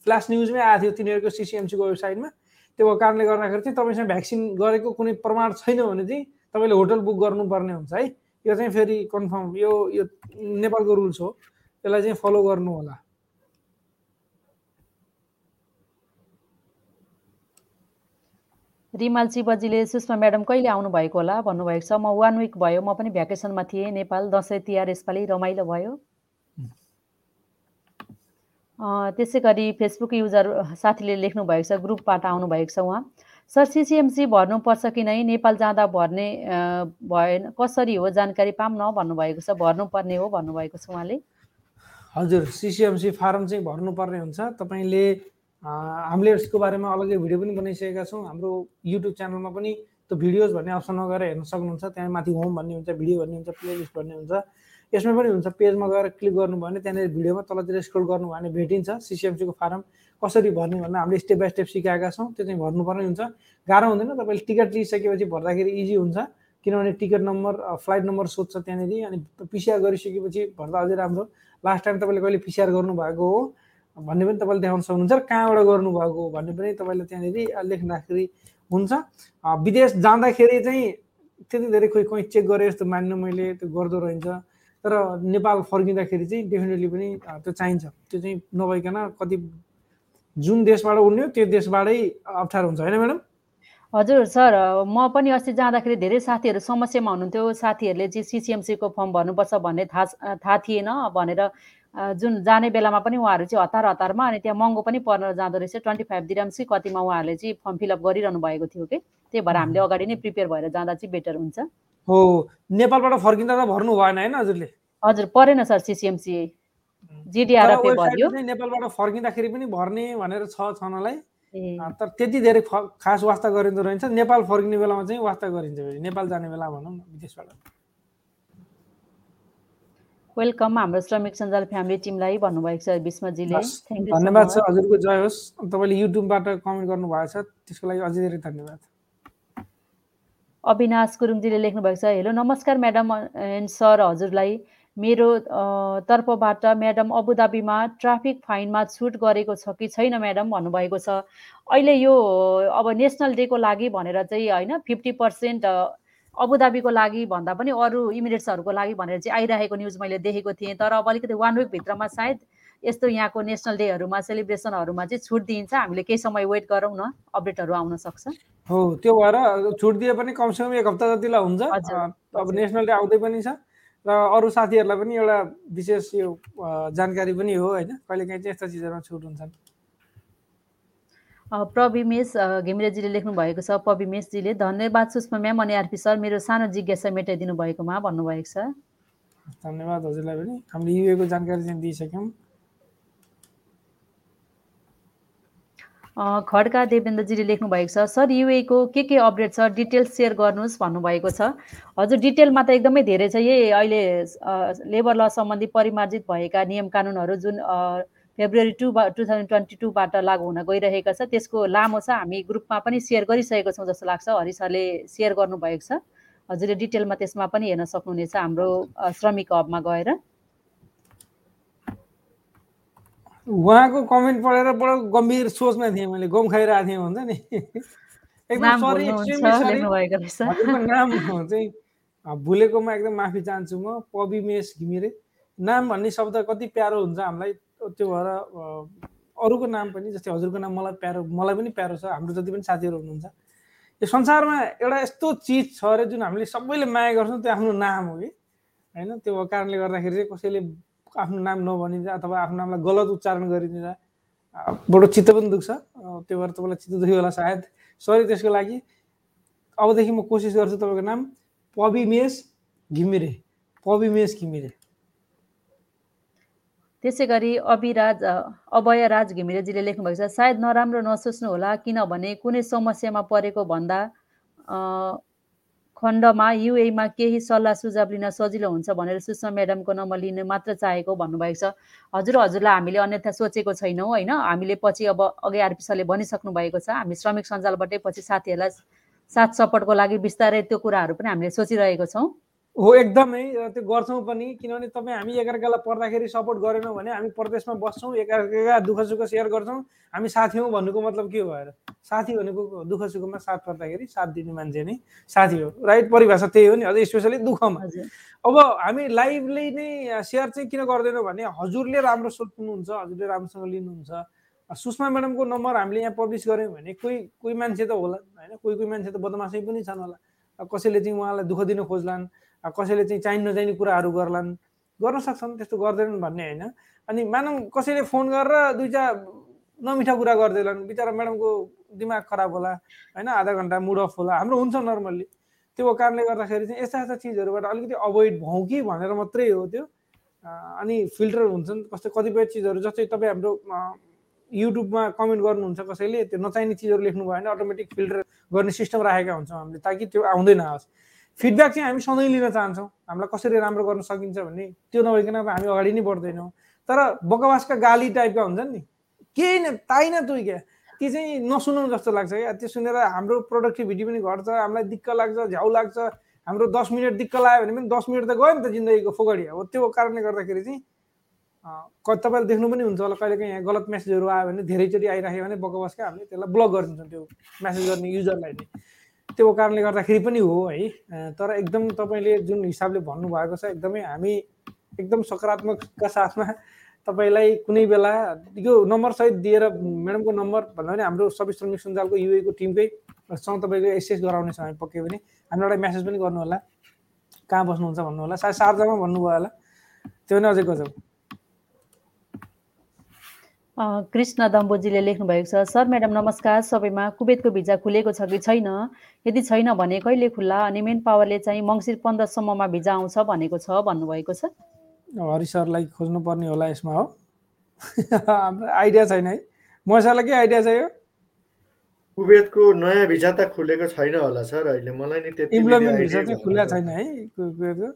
फ्ल्यास न्युजमै आएको थियो तिनीहरूको सिसिएमसीको वेबसाइटमा। त्यो भएको कारणले गर्दाखेरि चाहिँ तपाईँसँग भ्याक्सिन गरेको कुनै प्रमाण छैन भने चाहिँ तपाईँले होटल बुक गर्नुपर्ने हुन्छ है। यो चाहिँ फेरि कन्फर्म यो यो नेपालको रुल्स हो। यसलाई चाहिँ फलो गर्नु होला। रिमाल शिवजीले सुषमा म्याडम कहिले आउनु भएको होला? भन्नुभएको छ म वान विक भयो म पनि भ्याकेसनमा थिएँ नेपाल दसैँ तिहार यसपालि रमाइलो भयो। त्यसै गरी फेसबुक युजर साथीले लेख्नु भएको छ ग्रुपबाट आउनुभएको छ उहाँ। सर सिसिएमसी भर्नुपर्छ कि नै? नेपाल जाँदा भर्ने भएन। कसरी हो? जानकारी पाऊँ न भन्नुभएको छ। भर्नुपर्ने हो भन्नुभएको छ उहाँले। हजुर सिसिएमसी फारम चाहिँ भर्नुपर्ने हुन्छ। तपाईँले हामीले यसको बारेमा अलग्गै भिडियो पनि बनाइसकेका छौँ। हाम्रो युट्युब च्यानलमा पनि त्यो भिडियोज भन्ने अप्सनमा गएर हेर्न सक्नुहुन्छ। त्यहाँ माथि होम भन्ने हुन्छ भिडियो भन्ने हुन्छ प्लेलिस्ट भन्ने हुन्छ। यसमा पनि हुन्छ पेजमा गएर क्लिक गर्नुभयो भने त्यहाँनिर भिडियोमा तलतिर स्क्रोल गर्नुभयो भने भेटिन्छ सिसिएमसीको फारम। कसरी भर्ने भनेर हामीले स्टेप बाई स्टेप सिकाएका छौँ त्यो चाहिँ भर्नुपर्ने हुन्छ। गाह्रो हुँदैन तपाईँले टिकट लिइसकेपछि भर्दाखेरि इजी हुन्छ। किनभने टिकट नम्बर फ्लाइट नम्बर सोध्छ त्यहाँनिर अनि पिसिआर गरिसकेपछि भर्दा अझै राम्रो। लास्ट टाइम तपाईँले कहिले पिसिआर गर्नुभएको हो भन्ने पनि तपाईँले देखाउन सक्नुहुन्छ र कहाँबाट गर्नुभएको हो भन्ने पनि तपाईँले त्यहाँनिर लेख्दाखेरि हुन्छ। विदेश जाँदाखेरि चाहिँ त्यति धेरै खोइ कहीँ चेक गरेँ जस्तो मान्नु मैले त्यो गर्दो रहन्छ तर नेपाल फर्किँदाखेरि चाहिँ डेफिनेटली पनि त्यो चाहिन्छ। त्यो चाहिँ नभइकन कति जुन देशबाट उड्ने त्यो देशबाटै अप्ठ्यारो हुन्छ। होइन म्याडम? हजुर सर म पनि अस्ति जाँदाखेरि धेरै साथीहरू समस्यामा हुनुहुन्थ्यो। साथीहरूले चाहिँ सिसिएमसीको फर्म भर्नुपर्छ भन्ने थाहा थाहा थिएन भनेर जुन जाने बेलामा पनि उहाँहरू चाहिँ हतार हतारमा अनि त्यहाँ महँगो पनि पर्न जाँदो रहेछ। ट्वेन्टी फाइभ दिराम्स कि कतिमा उहाँहरूले चाहिँ फर्म फिलअप गरिरहनु भएको थियो कि? त्यही भएर हामीले अगाडि नै प्रिपेयर भएर जाँदा चाहिँ बेटर हुन्छ। हो नेपालबाट फर्किँदा त भर्नु भएन होइन हजुरले? हजुर परेन सर सिसिएमसी जिडिआरएफए भर्यो नेपालबाट फर्किँदाखेरि पनि भर्ने भनेर छ छनलाई। तर त्यति धेरै खास वास्ता गरिँदो रहन्छ नेपाल फर्किने बेलामा चाहिँ वास्ता गरिन्छ नेपाल जाने बेला भनौँ न विदेशबाट। वेलकम हाम्रो श्रमिक सञ्जाल फ्यामिली टिमलाई भन्नुभएको छ विष्मजीले धन्यवाद छ हजुरको जय होस्। तपाईँले युट्युबबाट कमेन्ट गर्नुभएको छ। त्यसको लागि अझै धेरै धन्यवाद। अविनाश गुरुङजीले लेख्नुभएको छ हेलो नमस्कार म्याडम एन्ड सर हजुरलाई। मेरो तर्फबाट म्याडम अबुधाबीमा ट्राफिक फाइनमा छुट गरेको छ कि छैन म्याडम भन्नुभएको छ। अहिले यो अब नेसनल डेको लागि भनेर चाहिँ होइन फिफ्टी पर्सेन्ट अबुधाबीको लागि भन्दा पनि अरू इमिरेट्सहरूको लागि भनेर चाहिँ आइरहेको न्युज मैले देखेको थिएँ। तर अब अलिकति वान विकभित्रमा सायद यस्तो यहाँको नेसनल डेहरूमा सेलिब्रेसनहरूमा चाहिँ छुट दिइन्छ। हामीले केही समय वेट गरौँ न अपडेटहरू आउन सक्छ। हो त्यो भएर छुट दिए पनि कमसेकम एक हप्ता जतिलाई हुन्छ। अब नेसनल डे आउँदै पनि छ। र अरू साथीहरूलाई पनि एउटा विशेष यो जानकारी पनि हो होइन? कहिलेकाहीँ चाहिँ यस्ता चिजहरूमा छुट हुन्छन्। प्रविमेश घिमिरेजीले लेख्नु भएको छ पविमेशजीले धन्यवाद सुषमा म्याम अनि आरपी सर मेरो सानो जिज्ञासा मेटाइदिनु भएकोमा भन्नुभएको छ। धन्यवाद हजुरलाई पनि। हामीले युएको जानकारी चाहिँ दिइसक्यौँ। खड्का देवेन्द्रजीले लेख्नु भएको छ। सर युएको के के अपडेट छ? डिटेल्स सेयर गर्नुहोस् भन्नुभएको छ। हजुर डिटेलमा त एकदमै धेरै छ। यही अहिले लेबर ल सम्बन्धी परिमार्जित भएका नियम कानुनहरू जुन February two two thousand twenty टूबाट लागु हुन गइरहेको छ त्यसको लामो छ। हामी ग्रुपमा पनि सेयर गरिसकेको छौँ जस्तो लाग्छ। हरि सरले सेयर गर्नुभएको छ। हजुरले डिटेलमा त्यसमा पनि हेर्न सक्नुहुनेछ हाम्रो श्रमिक हबमा गएर। उहाँको कमेन्ट पढेर बडो गम्भीर सोचमा थिएँ मैले गम खाइरहेको थिएँ हुन्छ नि। एकदम सरी नाम चाहिँ भुलेकोमा एकदम माफी चाहन्छु म। पबिमेश घिमिरे। नाम भन्ने शब्द कति प्यारो हुन्छ हामीलाई त्यो भएर अरूको नाम पनि जस्तै हजुरको नाम मलाई प्यारो मलाई पनि प्यारो छ। हाम्रो जति पनि साथीहरू हुनुहुन्छ। यो संसारमा एउटा यस्तो चिज छ अरे जुन हामीले सबैले माया गर्छौँ त्यो आफ्नो नाम हो कि? होइन त्यो कारणले गर्दाखेरि चाहिँ कसैले आफ्नो नाम नभनिदिँदा अथवा आफ्नो नामलाई गलत उच्चारण गरिदिँदा बडो चित्त पनि दुख्छ। त्यो भएर तपाईँलाई चित्त दुख्यो होला सायद। सरी त्यसको लागि। अबदेखि म कोसिस गर्छु तपाईँको नाम पबिमेश घिमिरे। पबिमेश घिमिरे। त्यसै गरी अभिराज अभयराज घिमिरेजीले लेख्नुभएको छ सायद नराम्रो नसोच्नु होला किनभने कुनै समस्यामा परेको भन्दा खण्डमा युएमा केही सल्लाह सुझाव लिन सजिलो हुन्छ भनेर सुषमा म्याडमको नम्बर लिन मात्र चाहेको भन्नुभएको छ। हजुर हजुरलाई हामीले अन्यथा सोचेको छैनौँ होइन? हामीले पछि अब अघि आरपी सरले भनिसक्नु भएको छ। हामी श्रमिक सञ्जालबाटै पछि साथीहरूलाई साथ सपोर्टको लागि बिस्तारै त्यो कुराहरू पनि हामीले सोचिरहेको छौँ। हो एकदमै त्यो गर्छौँ पनि किनभने तपाईँ हामी एकअर्कालाई पर्दाखेरि सपोर्ट गरेनौँ भने हामी प्रदेशमा बस्छौँ एकअर्का दुःख सुख सेयर गर्छौँ हामी साथी हौँ भन्नुको मतलब के भएर? साथी भनेको दुःख सुखमा साथ पर्दाखेरि साथ दिने मान्छे नै साथी हो राइट? परिभाषा त्यही हो नि अझ स्पेसली दुःखमा। अब हामी लाइभली नै सेयर चाहिँ किन गर्दैनौँ भने हजुरले राम्रो सोध्नुहुन्छ हजुरले राम्रोसँग लिनुहुन्छ। सुषमा म्याडमको नम्बर हामीले यहाँ पब्लिस गऱ्यौँ भने कोही कोही मान्छे त होला होइन? कोही कोही मान्छे त बदमासै पनि छन् होला। कसैले चाहिँ उहाँलाई दुःख दिन खोज्लान् कसैले चाहिँ चाहिने नचाहिने कुराहरू गर्लान् गर्न सक्छन् त्यस्तो गर्दैनन् भन्ने होइन। अनि मानव कसैले फोन गरेर दुईवटा नमिठा कुरा गरिदिएलान् बिचरा म्याडमको दिमाग खराब होला होइन आधा घन्टा मुड अफ होला हाम्रो हुन्छ नर्मल्ली। त्यो कारणले गर्दाखेरि चाहिँ यस्ता यस्ता चिजहरूबाट अलिकति अभोइड भौँ कि भनेर मात्रै हो त्यो। अनि फिल्टर हुन्छन् कस्तो कतिपय चिजहरू जस्तै तपाईँ हाम्रो युट्युबमा कमेन्ट गर्नुहुन्छ कसैले त्यो नचाहिने चिजहरू लेख्नु भयो भने अटोमेटिक फिल्टर गर्ने सिस्टम राखेका हुन्छौँ हामीले ताकि त्यो आउँदैन फिडब्याक चाहिँ हामी सधैँ लिन चाहन्छौँ। हामीलाई कसरी राम्रो गर्न सकिन्छ भन्ने त्यो नभइकन त हामी अगाडि नै बढ्दैनौँ। तर बकवासका गाली टाइपका हुन्छन् नि? केही न ताइ न तुई क्या। ती चाहिँ नसुनौँ जस्तो लाग्छ क्या। त्यो सुनेर हाम्रो प्रोडक्टिभिटी पनि घट्छ हामीलाई दिक्क लाग्छ झ्याउ लाग्छ। हाम्रो दस मिनट दिक्क लाग्यो भने पनि दस मिनट त गयो नि त जिन्दगीको फोगडी। हो त्यो कारणले गर्दाखेरि चाहिँ तपाईँले देख्नु पनि हुन्छ होला कहिले काहीँ यहाँ गलत मेसेजहरू आयो भने धेरैचोटि आइराख्यो भने बकवासका हामीले त्यसलाई ब्लक गरिदिन्छौँ त्यो मेसेज गर्ने युजरलाई त्यो कारणले गर्दाखेरि पनि हो है। तर एकदम तपाईँले जुन हिसाबले भन्नुभएको छ एकदमै हामी एकदम सकारात्मकका साथमा तपाईँलाई कुनै बेला यो नम्बर सहित दिएर म्याडमको नम्बर भन्दा पनि हाम्रो सबै श्रमिक सञ्जालको युएको टिमकै सँग तपाईँको एक्सेस गराउनेछौँ हामी पक्कै पनि हामीलाई एउटा म्यासेज पनि गर्नु होला कहाँ बस्नुहुन्छ भन्नु होला सायद शारजामा भन्नुभयो होला। त्यो पनि अझै गजब कृष्ण दम्बोजीले लेख्नु भएको छ सर म्याडम नमस्कार। सबैमा कुवेतको भिजा खुलेको छ कि छैन? यदि छैन भने कहिले खुल्ला? अनि मेन पावरले चाहिँ मङ्सिर पन्ध्रसम्ममा भिजा आउँछ भनेको छ भन्नुभएको छ। हरि सरलाई खोज्नुपर्ने होला यसमा हो। हाम्रो आइडिया छैन है। मसाला के आइडिया छ यो? कुवेतको नयाँ भिजा त खुलेको छैन होला सर। अहिले मलाई नि त्यति इम्प्लोइमेन्ट भिजा चाहिँ खुला छैन। है कुवेतको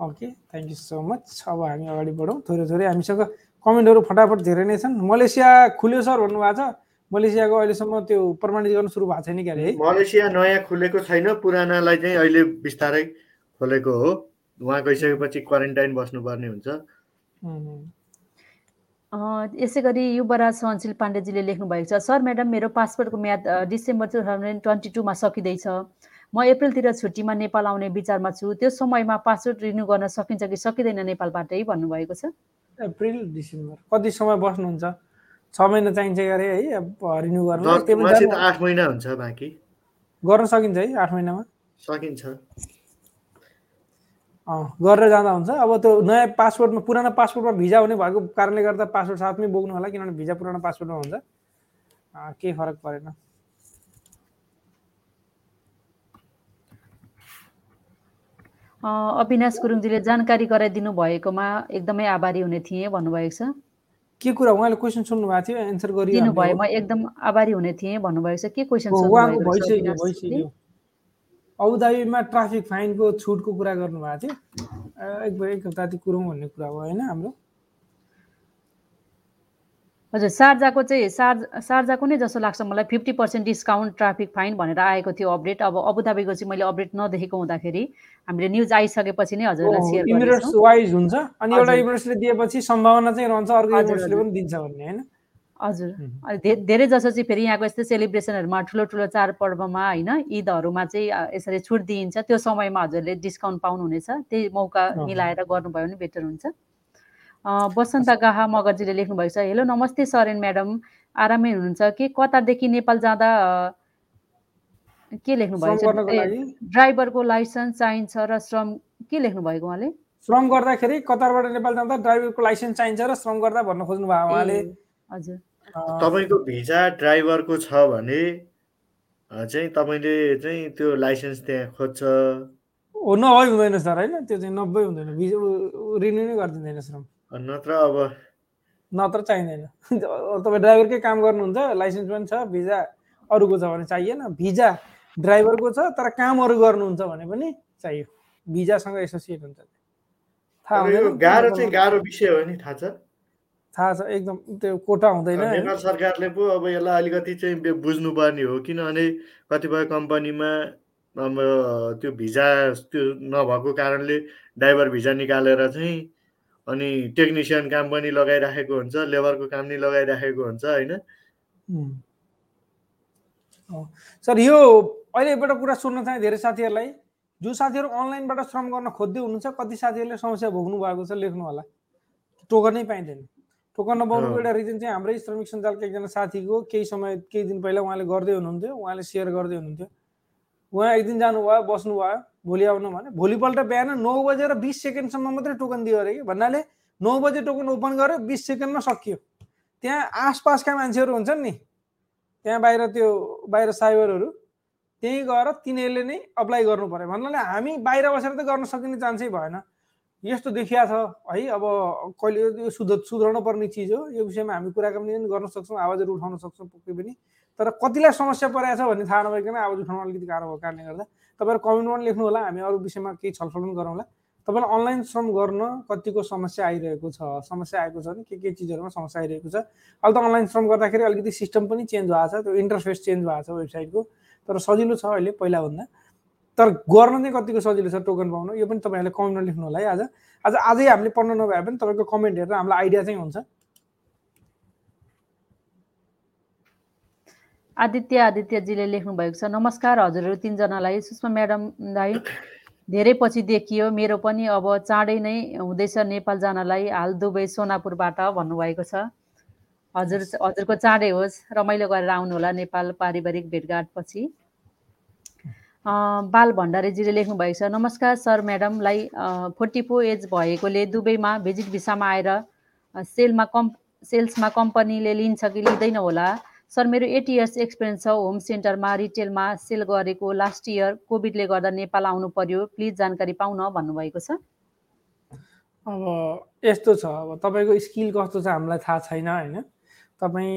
okay thank you so much अब हामी अगाडि बढौँ। थोरै थोरै हामीसँग कमेन्टहरू फटाफट धेरै नै छन्। मलेसिया खुल्यो सर भन्नुभएको छ। मलेसियाको अहिलेसम्म त्यो प्रमाणित गर्न सुरु भएको छैन क्या है मलेसिया नयाँ खुलेको छैन। पुरानालाई चाहिँ अहिले बिस्तारै खोलेको हो। उहाँ गइसकेपछि क्वारेन्टाइन बस्नुपर्ने हुन्छ। यसै गरी युवराज सहनशील पाण्डेजीले लेख्नु भएको छ सर म्याडम मेरो पासपोर्टको म्याद डिसेम्बर टु थाउजन्ड ट्वेन्टी टूमा सकिँदैछ। म एप्रिलतिर छुट्टीमा नेपाल आउने विचारमा छु। त्यो समयमा पासपोर्ट रिन्यू गर्न सकिन्छ कि सकिँदैन नेपालबाटै भन्नुभएको छ? April December. कति समय बस्नुहुन्छ? छ महिना चाहिन्छ अरे है रिन्यू गर्न। आठ महिना हुन्छ बाँकी। गर्न सकिन्छ है आठ महिनामा? सकिन्छ। गरेर जाँदा हुन्छ। अब त्यो नयाँ पासपोर्टमा पुरानो पासपोर्टमा भिजा हुने भएको कारणले गर्दा पासपोर्ट साथमै बोक्नु होला किनभने भिजा पुरानो पासपोर्टमा हुन्छ। केही फरक परेन। अविनाश गुरुङजीले जानकारी गराइदिनु भएकोमा एकदमै आभारी हुने थिएँ भन्नुभएको छ। के कुरा? उहाँले क्वेसन सुन्नु भएको थियो एन्सर गरिदिनु भयो। म एकदम आभारी हुने थिएँ भन्नुभएको छ। के क्वेसन अबुधाबीमा ट्राफिक फाइनको छुटको कुरा गर्नुभएको थियो। एक एक हप्ताति कुरौँ भन्ने कुरा भयो होइन हाम्रो। हजुर सार्जाको चाहिँ सार्ज सार्जाको नै जस्तो लाग्छ मलाई। Fifty percent discount traffic fine भनेर आएको थियो अपडेट अब अबुधाबीको चाहिँ मैले अपडेट नदेखेको हुँदाखेरि हामीले न्युज आइसकेपछि नै हजुरलाई सेयर इमिरेट्स वाइज हुन्छ। अनि एउटा इमिरेट्सले दिएपछि सम्भावना चाहिँ रहन्छ अर्को इमिरेट्सले पनि दिन्छ भन्ने होइन? हजुर। धेरै जसो चाहिँ फेरि यहाँको यस्तै सेलिब्रेसनहरूमा ठुलो ठुलो चाडपर्वमा होइन ईदहरूमा चाहिँ यसरी छुट दिइन्छ। त्यो समयमा हजुरले डिस्काउन्ट पाउनुहुनेछ। त्यही मौका मिलाएर गर्नुभयो भने बेटर हुन्छ। बसन्त गाहा मगरजीले लेख्नुभएको छ। हेलो नमस्ते सरेन म्याडम। आरामै हुनुहुन्छ के? कतारदेखि नेपाल जाँदा के लेख्नु भएको छ? ड्राइभरको लाइसेन्स चाहिन्छ र श्रम के लेख्नु भएको उहाँले? श्रम गर्दाखेरि कतारबाट नेपाल जाँदा ड्राइभरको लाइसेन्स चाहिन्छ र श्रम गर्दा भन्न खोज्नु भयो उहाँले। हजुर। तपाईँको भिजा ड्राइभरको छ भने चाहिँ तपाईँले चाहिँ त्यो लाइसेन्स त्यहाँ खोज्छ। हो नभई हुँदैन सर होइन? त्यो चाहिँ नब्बे हुँदैन। रिन्यू नै गरिदिँदैन श्रम। नत्र अब नत्र चाहिँदैन। तपाईँ ड्राइभरकै काम गर्नुहुन्छ लाइसेन्स पनि छ भिजा अरूको छ भने चाहिएन भिजा ड्राइभरको छ तर काम अरू गर्नुहुन्छ भने पनि चाहियो। भिजासँग एसोसिएट हुन्छ। थाहा गाह्रो चाहिँ गाह्रो विषय हो नि थाहा छ? थाहा छ एकदम त्यो कोटा हुँदैन। नेपाल सरकारले पो अब यसलाई अलिकति चाहिँ बुझ्नुपर्ने हो किनभने कतिपय कम्पनीमा अब त्यो भिजा त्यो नभएको कारणले ड्राइभर भिजा निकालेर चाहिँ अनि टेक्निसियन काम पनि लगाइराखेको हुन्छ लेबरको काम नि लगाइराखेको हुन्छ होइन? सर यो अहिले एउटा कुरा सुन्न चाहे धेरै साथीहरूलाई। जो साथीहरू अनलाइनबाट श्रम गर्न खोज्दै हुनुहुन्छ कति साथीहरूले समस्या भोग्नु भएको छ लेख्नु होला। टोकन नै पाइँदैन। टोकन नपाउनुको एउटा रिजन चाहिँ हाम्रै श्रमिक सञ्जालको एकजना साथीको केही समय केही दिन पहिला उहाँले गर्दै हुनुहुन्थ्यो उहाँले सेयर गर्दै हुनुहुन्थ्यो। उहाँ एक दिन जानुभयो बस्नुभयो भोलि आउनु भने भोलिपल्ट बिहान नौ बजेर बिस सेकेन्डसम्म मात्रै टोकन दियो अरे कि? भन्नाले नौ बजे टोकन ओपन गर्यो बिस सेकेन्डमा सकियो। त्यहाँ आसपासका मान्छेहरू हुन्छन् नि त्यहाँ बाहिर त्यो बाहिर साइबरहरू त्यहीँ गएर तिनीहरूले नै अप्लाई गर्नु पर्यो भन्नाले हामी बाहिर बसेर त गर्न सकिने चान्सै भएन। यस्तो देखिया छ है अब कहिले यो सुध सुध्राउनु पर्ने चिज हो। यो विषयमा हामी कुराकानी पनि गर्न सक्छौँ आवाजहरू उठाउन सक्छौँ पक्कै पनि। तर कतिलाई समस्या परेको छ भन्ने थाहा नभइकन आवाज उठाउन अलिकति गाह्रो भएको कारणले गर्दा तपाईँहरू कमेन्टमा पनि लेख्नु होला हामी अरू विषयमा केही छलफल पनि गरौँला। तपाईँलाई अनलाइन श्रम गर्न कतिको समस्या आइरहेको छ? समस्या आएको छ भने के के चिजहरूमा समस्या आइरहेको छ? अहिले त अनलाइन श्रम गर्दाखेरि अलिकति सिस्टम पनि चेन्ज भएको छ त्यो इन्टरफेस चेन्ज भएको छ वेबसाइटको तर सजिलो छ अहिले पहिलाभन्दा। तर गर्न चाहिँ कतिको सजिलो छ टोकन पाउनु? यो पनि तपाईँहरूले कमेन्टमा लेख्नु होला है आज। आज आजै हामीले पढ्न नभए पनि तपाईँको कमेन्ट हेरेर हामीलाई आइडिया चाहिँ हुन्छ। आदित्य आदित्यजीले लेख्नु भएको छ नमस्कार हजुरहरू तिनजनालाई सुषमा म्याडमलाई धेरै पछि देखियो। मेरो पनि अब चाँडै नै हुँदैछ नेपाल जानलाई हाल दुबई सोनापुरबाट भन्नुभएको छ। हजुर हजुरको चाँडै होस्। रमाइलो गरेर आउनु होला नेपाल पारिवारिक भेटघाटपछि बाल भण्डारीजीले लेख्नु भएको छ नमस्कार सर म्याडमलाई फोर्टी फोर एज भएकोले दुबईमा भिजिट भिसामा आएर सेलमा कम् सेल्समा कम्पनीले लिन्छ कि लिँदैन होला? सर मेरो एट इयर्स एक्सपिरियन्स छ। होम सेन्टरमा रिटेलमा सेल गरेको लास्ट इयर कोभिडले गर्दा नेपाल आउनु पर्यो। प्लिज जानकारी पाउन भन्नुभएको छ। अब यस्तो छ। अब तपाईँको स्किल कस्तो छ हामीलाई थाहा छैन होइन? तपाईँ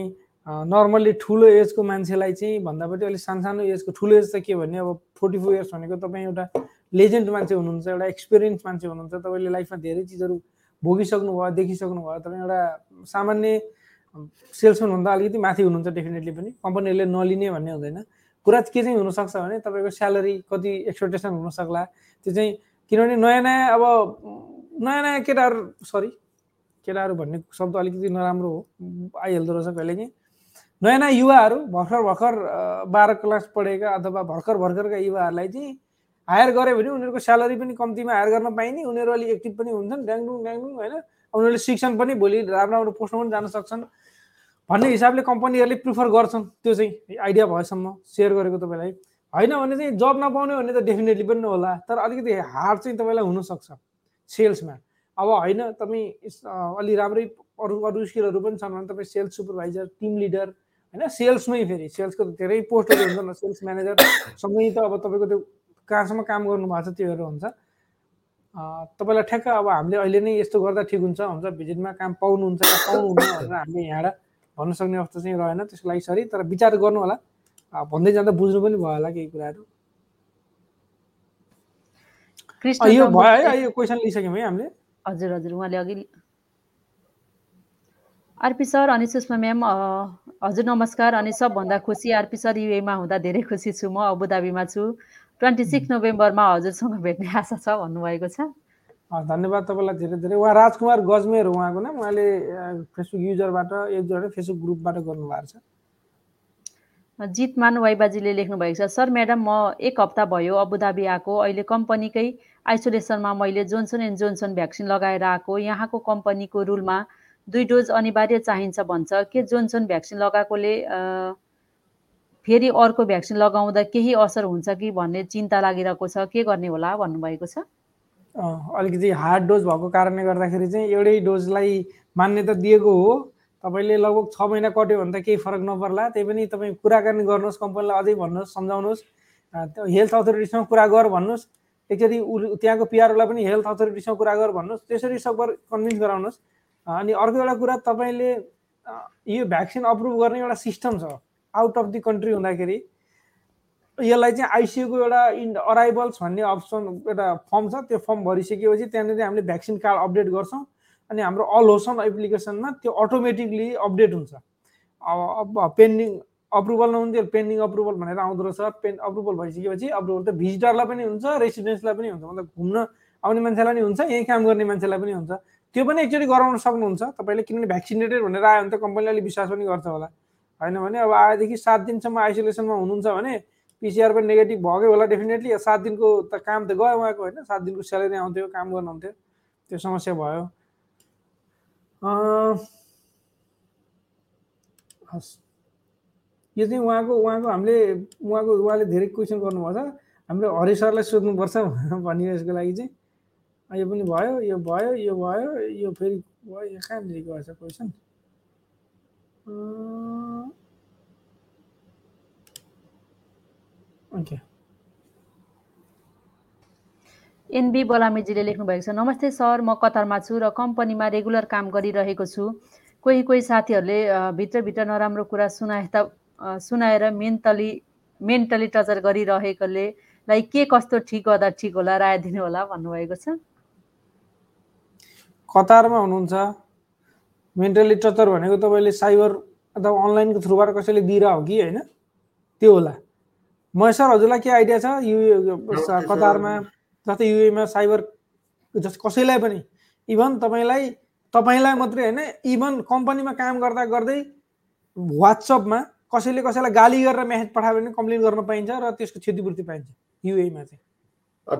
नर्मल्ली ठुलो एजको मान्छेलाई चाहिँ भन्दा पनि अलिक सानसानो एजको ठुलो एज त के भन्ने? अब फोर्टी फोर इयर्स भनेको तपाईँ एउटा लेजेन्ड मान्छे हुनुहुन्छ एउटा एक्सपिरियन्स मान्छे हुनुहुन्छ। तपाईँले लाइफमा धेरै चिजहरू भोगिसक्नु भयो देखिसक्नु भयो तपाईँ एउटा सामान्य सेल्सम्यानभन्दा अलिकति माथि हुनुहुन्छ डेफिनेटली पनि। कम्पनीहरूले नलिने भन्ने हुँदैन। कुरा के चाहिँ हुनसक्छ भने तपाईँको स्यालेरी कति एक्सपेक्टेसन हुनसक्ला। त्यो चाहिँ किनभने नयाँ नयाँ अब नयाँ नयाँ केटाहरू सरी केटाहरू भन्ने शब्द अलिकति नराम्रो हो। आइहाल्दो रहेछ कहिले कि नयाँ नयाँ युवाहरू भर्खर भर्खर बाह्र क्लास पढेका अथवा भर्खर भर्खरका युवाहरूलाई चाहिँ हायर गऱ्यो भने उनीहरूको स्यालेरी पनि कम्तीमा हायर गर्न पाइने। उनीहरू अलिक एक्टिभ पनि हुन्छन् ड्याङडुङ ड्याङडुङ होइन। उनीहरूले शिक्षण पनि भोलि राम्रो राम्रो पोस्टमा पनि जान सक्छन्। भन्ने हिसाबले कम्पनीहरूले प्रिफर गर्छन् त्यो चाहिँ आइडिया भएसम्म सेयर गरेको तपाईँलाई। होइन भने चाहिँ जब नपाउने भने त डेफिनेटली पनि होला तर अलिकति हार्ड चाहिँ तपाईँलाई हुनसक्छ सेल्समा। अब होइन तपाईँ अलि राम्रै अरू अरू स्किलहरू पनि छन् भने तपाईँ सेल्स सुपरभाइजर टिम लिडर होइन सेल्समै फेरि सेल्सको धेरै पोस्टहरू हुन्छ सेल्स म्यानेजर सँगै त अब तपाईँको त्यो कहाँसम्म काम गर्नु भएको छ त्योहरू हुन्छ। तपाईँलाई ठ्याक्क अब हामीले अहिले नै यस्तो गर्दा ठिक हुन्छ हुन्छ भिजिटमा काम पाउनुहुन्छ या पाउनुहुन्न भनेर हामीले यहाँबाट भन्न सक्ने अवस्था चाहिँ रहेन त्यसको लागि सरी तर विचार गर्नु होला भन्दै जाँदा बुझ्नु पनि भयो होला केही कुराहरू। यो भयो है यो क्वेसन लिइसक्यौँ है हामीले। हजुर हजुर उहाँले अघि आरपी सर अनि सुषमा म्याम हजुर नमस्कार अनि सबभन्दा खुसी आरपी सर युएमा हुँदा धेरै खुसी छु म अबुधाबीमा छु। ट्वेन्टी सिक्स नोभेम्बरमा हजुरसँग भेट्ने आशा छ भन्नुभएको छ। धन्यवाद तपाईँलाई धेरै धेरै। उहाँ राजकुमार गजमेर उहाँको नाम। उहाँले फेसबुक युजरबाट एकजना फेसबुक ग्रुपबाट गर्नुभएको छ। जितमान वाइबाजीले लेख्नु भएको छ सर म्याडम म एक हप्ता भयो अबुधाबी आएको। अहिले कम्पनीकै आइसोलेसनमा मैले जोन्सन एन्ड जोन्सन भ्याक्सिन लगाएर आएको। यहाँको कम्पनीको रुलमा दुई डोज अनिवार्य चाहिन्छ भन्छ। के जोन्सन भ्याक्सिन लगाएकोले फेरि अर्को भ्याक्सिन लगाउँदा केही असर हुन्छ कि भन्ने चिन्ता लागिरहेको छ? के गर्ने होला भन्नुभएको छ? अलिकति हार्ड डोज भएको कारणले गर्दाखेरि चाहिँ एउटै डोजलाई मान्यता दिएको हो। तपाईँले लगभग छ महिना कट्यो भने त केही फरक नपर्ला। त्यही पनि तपाईँ कुराकानी गर्नुहोस् कम्पनीलाई अझै भन्नुहोस् सम्झाउनुहोस्। हेल्थ अथोरिटीसँग कुरा गर भन्नुहोस्। एकचोटि उ त्यहाँको पिआरओलाई पनि हेल्थ अथोरिटीसँग कुरा गर भन्नुहोस्। त्यसरी सकभर कन्भिन्स गराउनुहोस्। अनि अर्को एउटा कुरा तपाईँले यो भ्याक्सिन अप्रुभ गर्ने एउटा सिस्टम छ। आउट अफ दि कन्ट्री हुँदाखेरि यसलाई चाहिँ आइसियुको एउटा इन अराइभल्स भन्ने अप्सन एउटा फर्म छ। त्यो फर्म भरिसकेपछि त्यहाँनिर हामीले भ्याक्सिन कार्ड अपडेट गर्छौँ अनि हाम्रो अल होसन एप्लिकेसनमा त्यो अटोमेटिकली अपडेट हुन्छ। अब पेन्डिङ अप्रुभल नहुन्थ्यो पेन्डिङ अप्रुभल भनेर आउँदो रहेछ। पेन अप्रुभल भइसकेपछि अप्रुभल त भिजिटरलाई पनि हुन्छ रेसिडेन्सलाई पनि हुन्छ। मतलब घुम्न आउने मान्छेलाई पनि हुन्छ यहीँ काम गर्ने मान्छेलाई पनि हुन्छ। त्यो पनि एकचोटि गराउन सक्नुहुन्छ। तपाईँले किनभने भ्याक्सिनेटेड भनेर आयो भने त कम्पनीले अलिक विश्वास पनि गर्छ होला। होइन भने अब आएदेखि सात दिनसम्म आइसोलेसनमा हुनुहुन्छ भने पिसिआर पनि नेगेटिभ भएकै होला डेफिनेटली सात दिनको त काम त गयो उहाँको होइन सात दिनको स्यालेरी आउँथ्यो काम गर्नुहुन्थ्यो त्यो समस्या भयो। हस्। यो चाहिँ उहाँको उहाँको हामीले उहाँको उहाँले धेरै क्वेसन गर्नुभएको छ हामीले हरि सरलाई सोध्नुपर्छ भनियो यसको लागि चाहिँ। यो पनि भयो यो भयो यो भयो यो फेरि भयो यो कहाँनिर गएछ क्वेसन ओके एनबी बलामेजीले लेख्नु भएको छ नमस्ते सर म कतारमा छु र कम्पनीमा रेगुलर काम गरिरहेको छु। कोही कोही साथीहरूले भित्रभित्र नराम्रो कुरा सुनाए त सुनाएर मेन्टली मेन्टली टचर गरिरहेकोले लाई के कस्तो ठिक गर्दा ठिक होला राय दिनु होला भन्नुभएको छ। कतारमा हुनुहुन्छ? मेन्टली टचर भनेको तपाईँले साइबर अथवा अनलाइनको थ्रुबाट कसैले दिएर हो कि होइन? त्यो होला। महेश सर हजुरलाई के आइडिया छ? यु। कतारमा? जस्तै युएमा साइबर जस कसैलाई पनि। इभन तपाईँलाई तपाईँलाई मात्रै होइन इभन कम्पनीमा काम गर्दा गर्दै वाट्सएपमा कसैले कसैलाई गाली गरेर मेसेज पठायो भने कम्प्लेन गर्न पाइन्छ र त्यसको क्षतिपूर्ति पाइन्छ युएमा चाहिँ।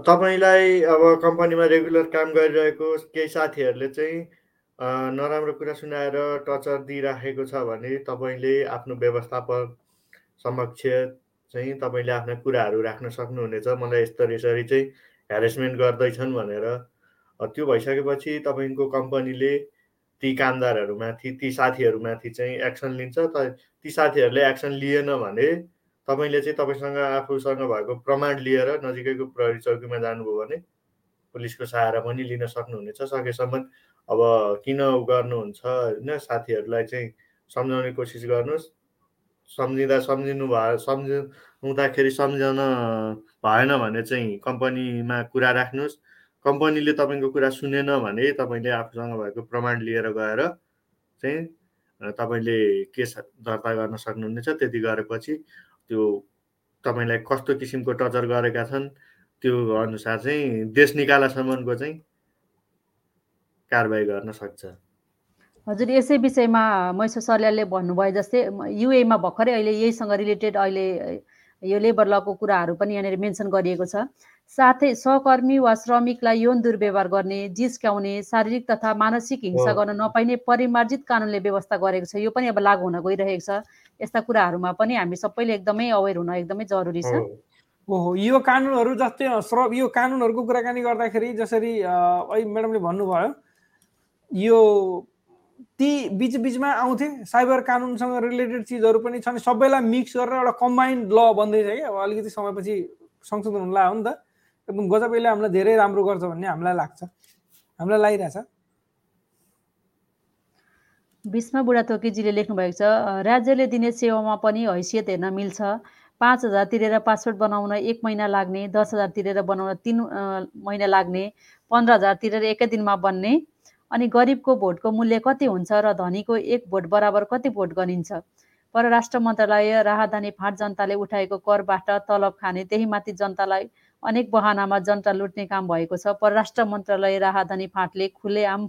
तपाईँलाई अब कम्पनीमा रेगुलर काम गरिरहेको केही साथीहरूले चाहिँ नराम्रो कुरा सुनाएर टचर दिइराखेको छ भने तपाईँले आफ्नो व्यवस्थापक समक्ष चाहिँ तपाईँले आफ्ना कुराहरू राख्न सक्नुहुनेछ। मलाई यस्तो यसरी चाहिँ ह्यारेसमेन्ट गर्दैछन् भनेर। त्यो भइसकेपछि तपाईँको कम्पनीले ती कामदारहरूमाथि ती साथीहरूमाथि चाहिँ एक्सन लिन्छ। त ती साथीहरूले एक्सन लिएन भने तपाईँले चाहिँ तपाईँसँग आफूसँग भएको प्रमाण लिएर नजिकैको प्रहरी चौकीमा जानुभयो भने पुलिसको सहारा पनि लिन सक्नुहुनेछ सकेसम्म। अब किन गर्नुहुन्छ होइन? साथीहरूलाई चाहिँ सम्झाउने कोसिस गर्नुहोस्। सम्झिँदा सम्झिनु भयो सम्झाउँदाखेरि सम्झन भएन भने चाहिँ कम्पनीमा कुरा राख्नुहोस्। कम्पनीले तपाईँको कुरा सुनेन भने तपाईँले आफूसँग भएको प्रमाण लिएर गएर चाहिँ तपाईँले केस दर्ता गर्न सक्नुहुनेछ। त्यति गरेपछि त्यो तपाईँलाई कस्तो किसिमको टचर गरेका छन् त्यो अनुसार चाहिँ देश निकालासम्मको चाहिँ कारवाही गर्न सक्छ। हजुर यसै विषयमा मैसो सरले भन्नुभयो जस्तै युएमा भर्खरै अहिले यहीसँग रिलेटेड अहिले यो लेबर लको कुराहरू पनि यहाँनिर मेन्सन गरिएको छ साथै सहकर्मी वा श्रमिकलाई यौन दुर्व्यवहार गर्ने जिस्क्याउने शारीरिक तथा मानसिक हिंसा। गर्न नपाइने परिमार्जित कानुनले व्यवस्था गरेको छ यो पनि अब लागू हुन गइरहेको छ यस्ता कुराहरूमा पनि हामी सबैले एकदमै अवेर हुन एकदमै जरुरी छ। ओहो यो कानुनहरू जस्तै अ, श्र यो कानुनहरूको कुराकानी गर्दाखेरि जसरी अहिले म्याडमले भन्नुभयो यो ती बिच बिचमा आउँथे। साइबर कानुनसँग रिलेटेड चिजहरू पनि छन्। सबैलाई मिक्स गरेर एउटा कम्बाइन्ड ल बन्दैछ कि अब अलिकति समयपछि संशोधन हुन लाग्यो नि त। एकदम गजबैले हामीलाई धेरै राम्रो गर्छ भन्ने हामीलाई लाग्छ। हामीलाई लागिरहेछ। भीष्म बुढाथोकीजीले लेख्नुभएको छ राज्यले दिने सेवामा पनि हैसियत हेर्न मिल्छ। पाँच हजार तिरेर पासपोर्ट बनाउन एक महिना लाग्ने दस हजार तिरेर बनाउन तिन महिना लाग्ने पन्ध्र हजार तिरेर एकै दिनमा बन्ने अनि गरिबको भोटको मूल्य कति हुन्छ र धनीको एक भोट बराबर कति भोट गनिन्छ परराष्ट्र मन्त्रालय राहदानी फाँट जनताले उठाएको करबाट तलब खाने त्यही माथि जनतालाई अनेक बहानामा जनता लुट्ने काम भएको छ। परराष्ट्र मन्त्रालय राहदानी फाँटले खुलेआम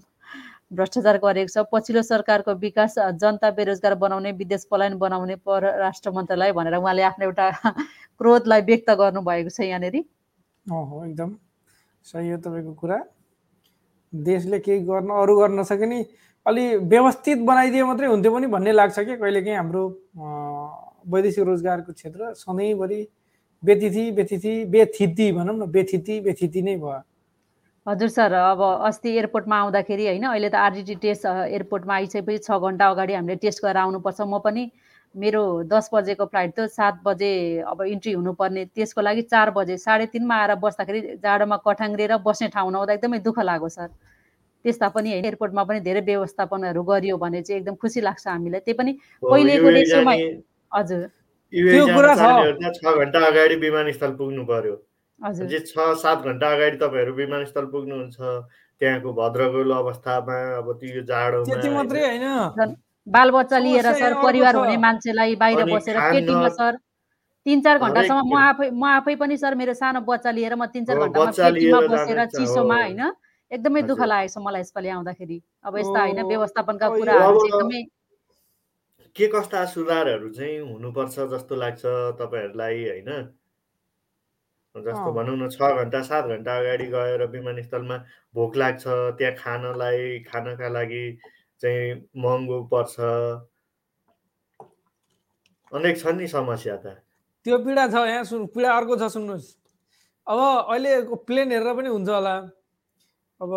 भ्रष्टाचार गरेको छ। पछिल्लो सरकारको विकास जनता बेरोजगार बनाउने विदेश पलायन बनाउने परराष्ट्र मन्त्रालय भनेर उहाँले आफ्नो एउटा क्रोधलाई व्यक्त गर्नुभएको छ यहाँनिर। एकदम सही हो तपाईँको कुरा। देशले केही गर्न अरू गर्न नसके अलि व्यवस्थित बनाइदिए मात्रै हुन्थ्यो पनि भन्ने लाग्छ कि कहिलेकाहीँ हाम्रो वैदेशिक रोजगारको क्षेत्र सधैँभरि व्यतिथि व्यतिथि व्यथिति भनौँ न व्यथिति व्यथिति नै भयो। हजुर सर अब अस्ति एयरपोर्टमा आउँदाखेरि होइन अहिले त आरडिटी टेस्ट एयरपोर्टमा आइसकेपछि छ घन्टा अगाडि हामीले टेस्ट गरेर आउनुपर्छ म पनि मेरो दस बजेको फ्लाइट थियो सात बजे अब इन्ट्री हुनुपर्ने त्यसको लागि चार बजे साढे तिनमा आएर बस्दाखेरि जाडोमा कठाङ्ग्रिएर बस्ने ठाउँ नहुँदा एकदमै दुःख लाग्यो सर। त्यस्ता पनि होइन एयरपोर्टमा पनि धेरै व्यवस्थापनहरू गरियो भने चाहिँ एकदम खुसी लाग्छ हामीलाई। त्यही पनि पहिलेको जाने- हजुर। त्यो कुरा छ। घन्टा अगाडि विमानस्थल पुग्नु पर्यो। हजुर। जे छ सात घन्टा अगाडि तपाईँहरू विमानस्थल पुग्नुहुन्छ त्यहाँको भद्रगोल अवस्थामा अब त्यो जाडोमा त्यति मात्रै होइन? बालबच्चा लिएर सर परिवार। हुने मान्छेलाई बाहिर बसेर केटीमा सर तिन चार घन्टासम्म म। आफै म आफै पनि सर मेरो सानो बच्चा लिएर म तिन चार घन्टामा पेटीमा बसेर चिसोमा हो। होइन एकदमै दुःख। लागेको छ मलाई यसपालि आउँदाखेरि अब यस्ता होइन व्यवस्थापनका कुराहरू चाहिँ एकदमै के कस्ता सुधारहरू चाहिँ हुनुपर्छ जस्तो लाग्छ तपाईँहरूलाई होइन जस्तो। भनौँ न छ घन्टा सात घन्टा अगाडि गएर विमानस्थलमा भोक लाग्छ त्यहाँ खानलाई खानका लागि चाहिँ महँगो पर्छ। अनेक छन् नि समस्या त। त्यो पीडा छ यहाँ सुन पीडा अर्को छ सुन्नुहोस्। अब अहिलेको प्लेन हेरेर पनि हुन्छ होला। अब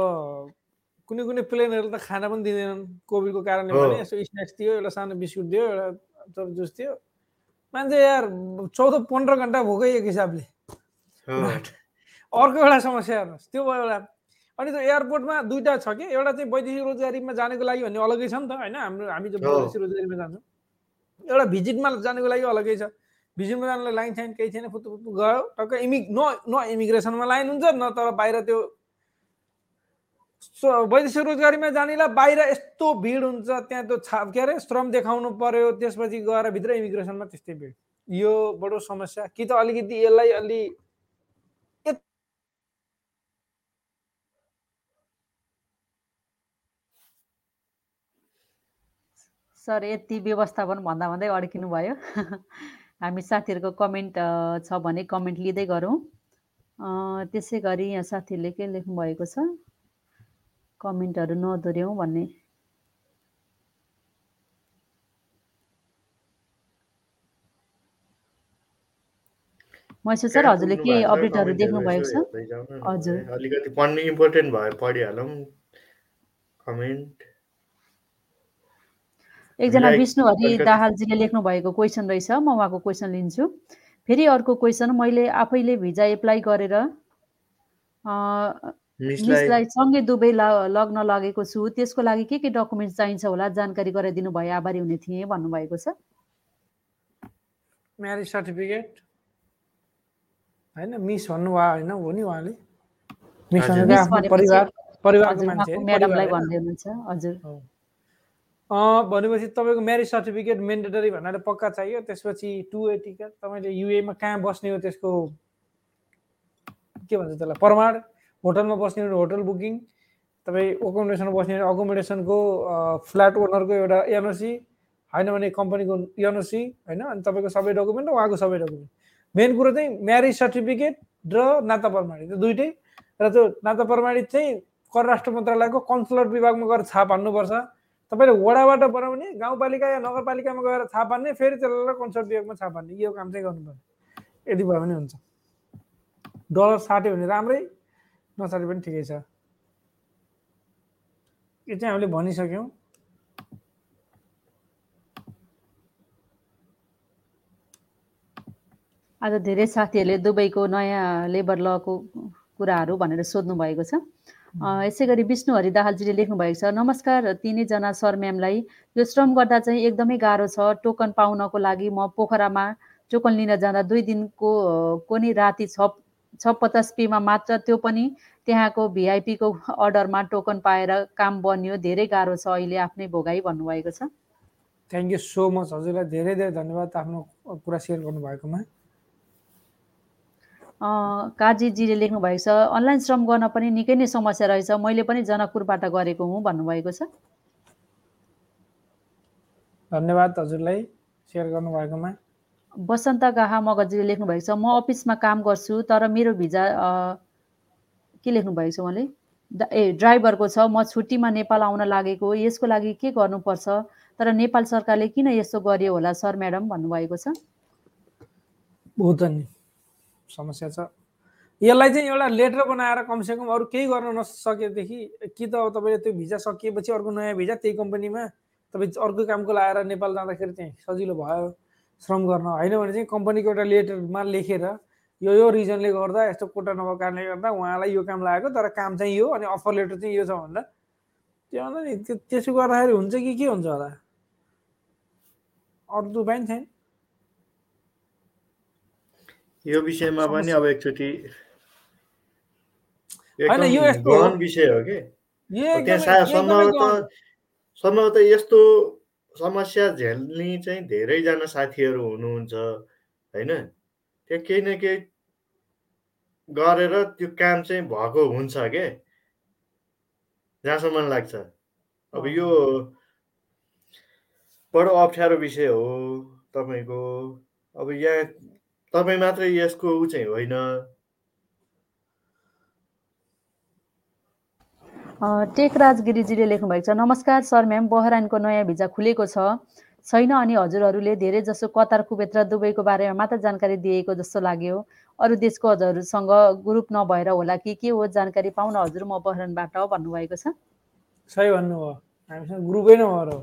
कुनै कुनै प्लेनहरू त खाना पनि दिँदैनन्। कोभिडको कारणले। भने यसो स्न्याक्स दियो एउटा सानो बिस्कुट दियो एउटा जुस दियो मान्छे यार चौध पन्ध्र घन्टा भोकै एक हिसाबले। अर्को एउटा समस्या हेर्नुहोस्। त्यो भयो एउटा अनि त्यो एयरपोर्टमा दुइटा छ कि? एउटा चाहिँ वैदेशिक रोजगारीमा जानको लागि भन्ने अलग्गै छ नि त होइन? हाम्रो हामी जो। वैदेशिक रोजगारीमा जान्छौँ। एउटा भिजिटमा जानको लागि अलग्गै छ। भिजिटमा जानलाई लाइन छैन केही छैन फुत्तु फुत्तु गयो टक्क इमि न न इमिग्रेसनमा लाइन हुन्छ न तर बाहिर त्यो वैदेशिक रोजगारीमा जानेलाई बाहिर यस्तो भिड हुन्छ त्यहाँ त्यो छा के अरे श्रम देखाउनु पर्यो त्यसपछि गएर भित्र इमिग्रेसनमा त्यस्तै भिड। यो बडो समस्या। कि त अलिकति यसलाई अलि सर यति व्यवस्थापन भन्दा भन्दै अड्किनु भयो हामी साथीहरूको कमेन्ट छ भने कमेन्ट लिँदै गरौँ त्यसै गरी यहाँ साथीहरूले के लेख्नु भएको छ कमेन्टहरू नदोर्याउँ भन्ने महेश्वर सर हजुरले के? अपडेटहरू देख्नु भएको छ। हजुर। अलिकति पढ्नु इम्पोर्टेन्ट भयो पढिहालौँ कमेन्ट एकजना विष्णु हरि दाहालजीले लेख्नु भएको क्वेसन रहेछ म उहाँको क्वेसन लिन्छु। फेरि अर्को क्वेसन मैले आफैले भिजा एप्लाई गरेर मिसलाई सँगै दुबई लग्न लगेको छु। त्यसको लागि के के डकुमेन्ट चाहिन्छ होला? जानकारी गराइदिनु भए आभारी हुने थिएँ भन्नुभएको छ। म्यारेज सर्टिफिकेट होइन मिस भन्नुभयो होइन? हो नि उहाँले? मिस। भनेको परिवार परिवारको मान्छे म्याडमलाई? भन्दै हुनुहुन्छ। हजुर। भनेपछि तपाईँको म्यारेज सर्टिफिकेट मेन्डेटरी भन्नाले पक्का चाहियो। त्यसपछि टु ए टिकट तपाईँले युएमा कहाँ बस्ने हो त्यसको के भन्छ त्यसलाई प्रमाण होटलमा बस्ने हो होटल बुकिङ तपाईँ एकोमोडेसनमा बस्ने हो अकोमोडेसनको फ्ल्याट ओनरको एउटा एनओसी होइन भने कम्पनीको एनओसी होइन अनि तपाईँको सबै डकुमेन्ट र उहाँको सबै डकुमेन्ट मेन कुरो चाहिँ म्यारेज सर्टिफिकेट र नाता प्रमाणित दुइटै। र त्यो नाता प्रमाणित चाहिँ परराष्ट्र मन्त्रालयको कन्सुलर विभागमा गएर छाप हान्नुपर्छ। तपाईँले वडाबाट बनाउने गाउँपालिका या नगरपालिकामा गएर छाप हान्ने फेरि त्यसलाई कन्सल्ट विभागमा छाप हान्ने यो काम चाहिँ गर्नुपर्छ यदि भयो भने हुन्छ। डलर साट्यो भने राम्रै नसाट्यो पनि ठिकै छ। यो चाहिँ हामीले भनिसक्यौँ। आज धेरै साथीहरूले दुबईको नयाँ लेबर लको कुराहरू भनेर सोध्नु भएको छ। यसै गरी विष्णु हरि दाहालजीले लेख्नु भएको छ नमस्कार तिनैजना सर म्यामलाई। यो श्रम गर्दा चाहिँ एकदमै गाह्रो छ। टोकन पाउनको लागि म पोखरामा टोकन लिन जाँदा दुई दिनको कोनी राति छ छ पचास पीमा मात्र त्यो पनि त्यहाँको भिआइपीको अर्डरमा टोकन पाएर काम बन्यो। धेरै गाह्रो छ अहिले आफ्नै भोगाई भन्नुभएको छ। थ्याङ्क यू सो मच हजुरलाई धेरै धेरै धन्यवाद आफ्नो कुरा सेयर गर्नुभएकोमा। काजीजीले लेख्नु भएको छ अनलाइन श्रम गर्न पनि निकै नै समस्या रहेछ। मैले पनि जनकपुरबाट गरेको हुँ भन्नुभएको छ। धन्यवाद हजुरलाई सेयर गर्नुभएकोमा। वसन्त गाहा मगजीले लेख्नु भएको छ म अफिसमा काम गर्छु तर मेरो भिजा के लेख्नु भएको छ उहाँले? ए ड्राइभरको छ म छुट्टीमा नेपाल आउन लागेको यसको लागि के गर्नुपर्छ? तर नेपाल सरकारले किन यस्तो गर्यो होला सर म्याडम? भन्नुभएको छ। बहुत नि समस्या छ। यसलाई चाहिँ एउटा लेटर बनाएर कमसेकम अरू केही गर्न नसकेदेखि कि त अब तपाईँले त्यो भिजा सकिएपछि अर्को नयाँ भिजा त्यही कम्पनीमा तपाईँ अर्को कामको लगाएर नेपाल जाँदाखेरि चाहिँ सजिलो भयो श्रम गर्न। होइन भने चाहिँ कम्पनीको एउटा लेटरमा लेखेर यो यो रिजनले गर्दा यस्तो कोटा नभएको कारणले गर्दा उहाँलाई यो काम लागेको तर काम चाहिँ यो अनि अफर लेटर चाहिँ यो छ भन्दा। त्यो भन्दा नि त्यो त्यसो गर्दाखेरि हुन्छ कि के हुन्छ होला? अरू नि छैन। यो विषयमा पनि अब एकचोटि विषय हो कि? त्यहाँ सम्भवतः यस्तो समस्या झेल्ने चाहिँ धेरैजना साथीहरू हुनुहुन्छ होइन? त्यहाँ केही न केही गरेर त्यो काम चाहिँ भएको हुन्छ के? जहाँसम्म लाग्छ। अब यो बडो अप्ठ्यारो विषय हो तपाईँको। अब यहाँ तपाईँ मात्रै यसको ऊ चाहिँ होइन? अ, टेकराज गिरिजीले लेख्नु भएको छ नमस्कार सर म्याम बहरानको नयाँ भिजा खुलेको छ। छैन अनि हजुरहरूले धेरै जसो कतार कुवेत र दुबईको बारेमा मात्र जानकारी दिएको जस्तो लाग्यो। अरू देशको हजुरहरूसँग ग्रुप नभएर होला कि? के हो? जानकारी पाउन हजुर म बहरानबाट भन्नुभएको छ। सही भन्नुभयो। हामीसँग ग्रुपै नभएर हो।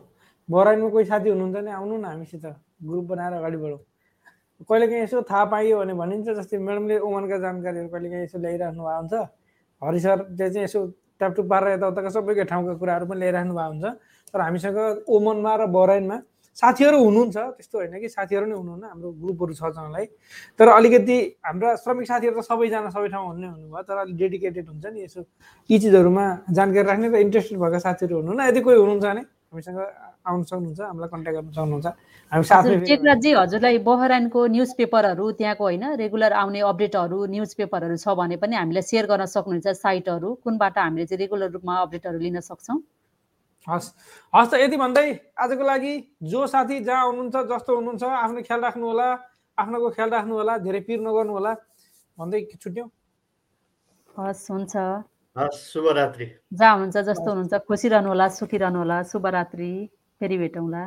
बराइनमा कोही साथी हुनुहुन्छ भने आउनु न हामीसित। ग्रुप बनाएर अगाडि बढौँ कहिलेकाहीँ यसो थाहा पाइयो भने भनिन्छ जस्तै म्याडमले ओमनका जानकारीहरू कहिलेकाहीँ यसो ल्याइराख्नु भएको हुन्छ। हरि सरले चाहिँ यसो ट्यापटुप पारेर यताउताका सबैको ठाउँका कुराहरू पनि ल्याइराख्नु भएको हुन्छ। तर हामीसँग ओमनमा र बराइनमा साथीहरू हुनुहुन्छ त्यस्तो होइन कि साथीहरू नै हुनुहुन्न हाम्रो ग्रुपहरू छ तर अलिकति हाम्रा श्रमिक साथीहरू त सबैजना सबै ठाउँ हुने हुनुभयो तर अलिक डेडिकेटेड हुन्छ नि यसो यी चिजहरूमा जानकारी राख्ने र इन्ट्रेस्टेड भएका साथीहरू हुनुहुन्न। यदि कोही हुनुहुन्छ भने हामीसँग आउन सक्नुहुन्छ हामीलाई कन्ट्याक्ट गर्न सक्नुहुन्छ। हामी साथै हजुर टेकराजी हजुरलाई बहरानको न्युज पेपरहरू त्यहाँको होइन रेगुलर आउने अपडेटहरू न्युज पेपरहरू छ भने पनि हामीलाई सेयर गर्न सक्नुहुन्छ साइटहरू कुनबाट हामीले चाहिँ रेगुलर रूपमा अपडेटहरू लिन सक्छौँ? हस् हस् त यति भन्दै आजको लागि जो साथी जहाँ हुनुहुन्छ जस्तो हुनुहुन्छ आफ्नो ख्याल राख्नु होला आफ्नोको ख्याल राख्नु होला धेरै पिर नगर्नु होला भन्दै छुट्यौँ। हस् हुन्छ। हस् शुभरात्रि। जहाँ हुनुहुन्छ जस्तो हुनुहुन्छ खुसी रहनुहोला सुखी रहनुहोला। शुभरात्रि। फेरि भेटौँला।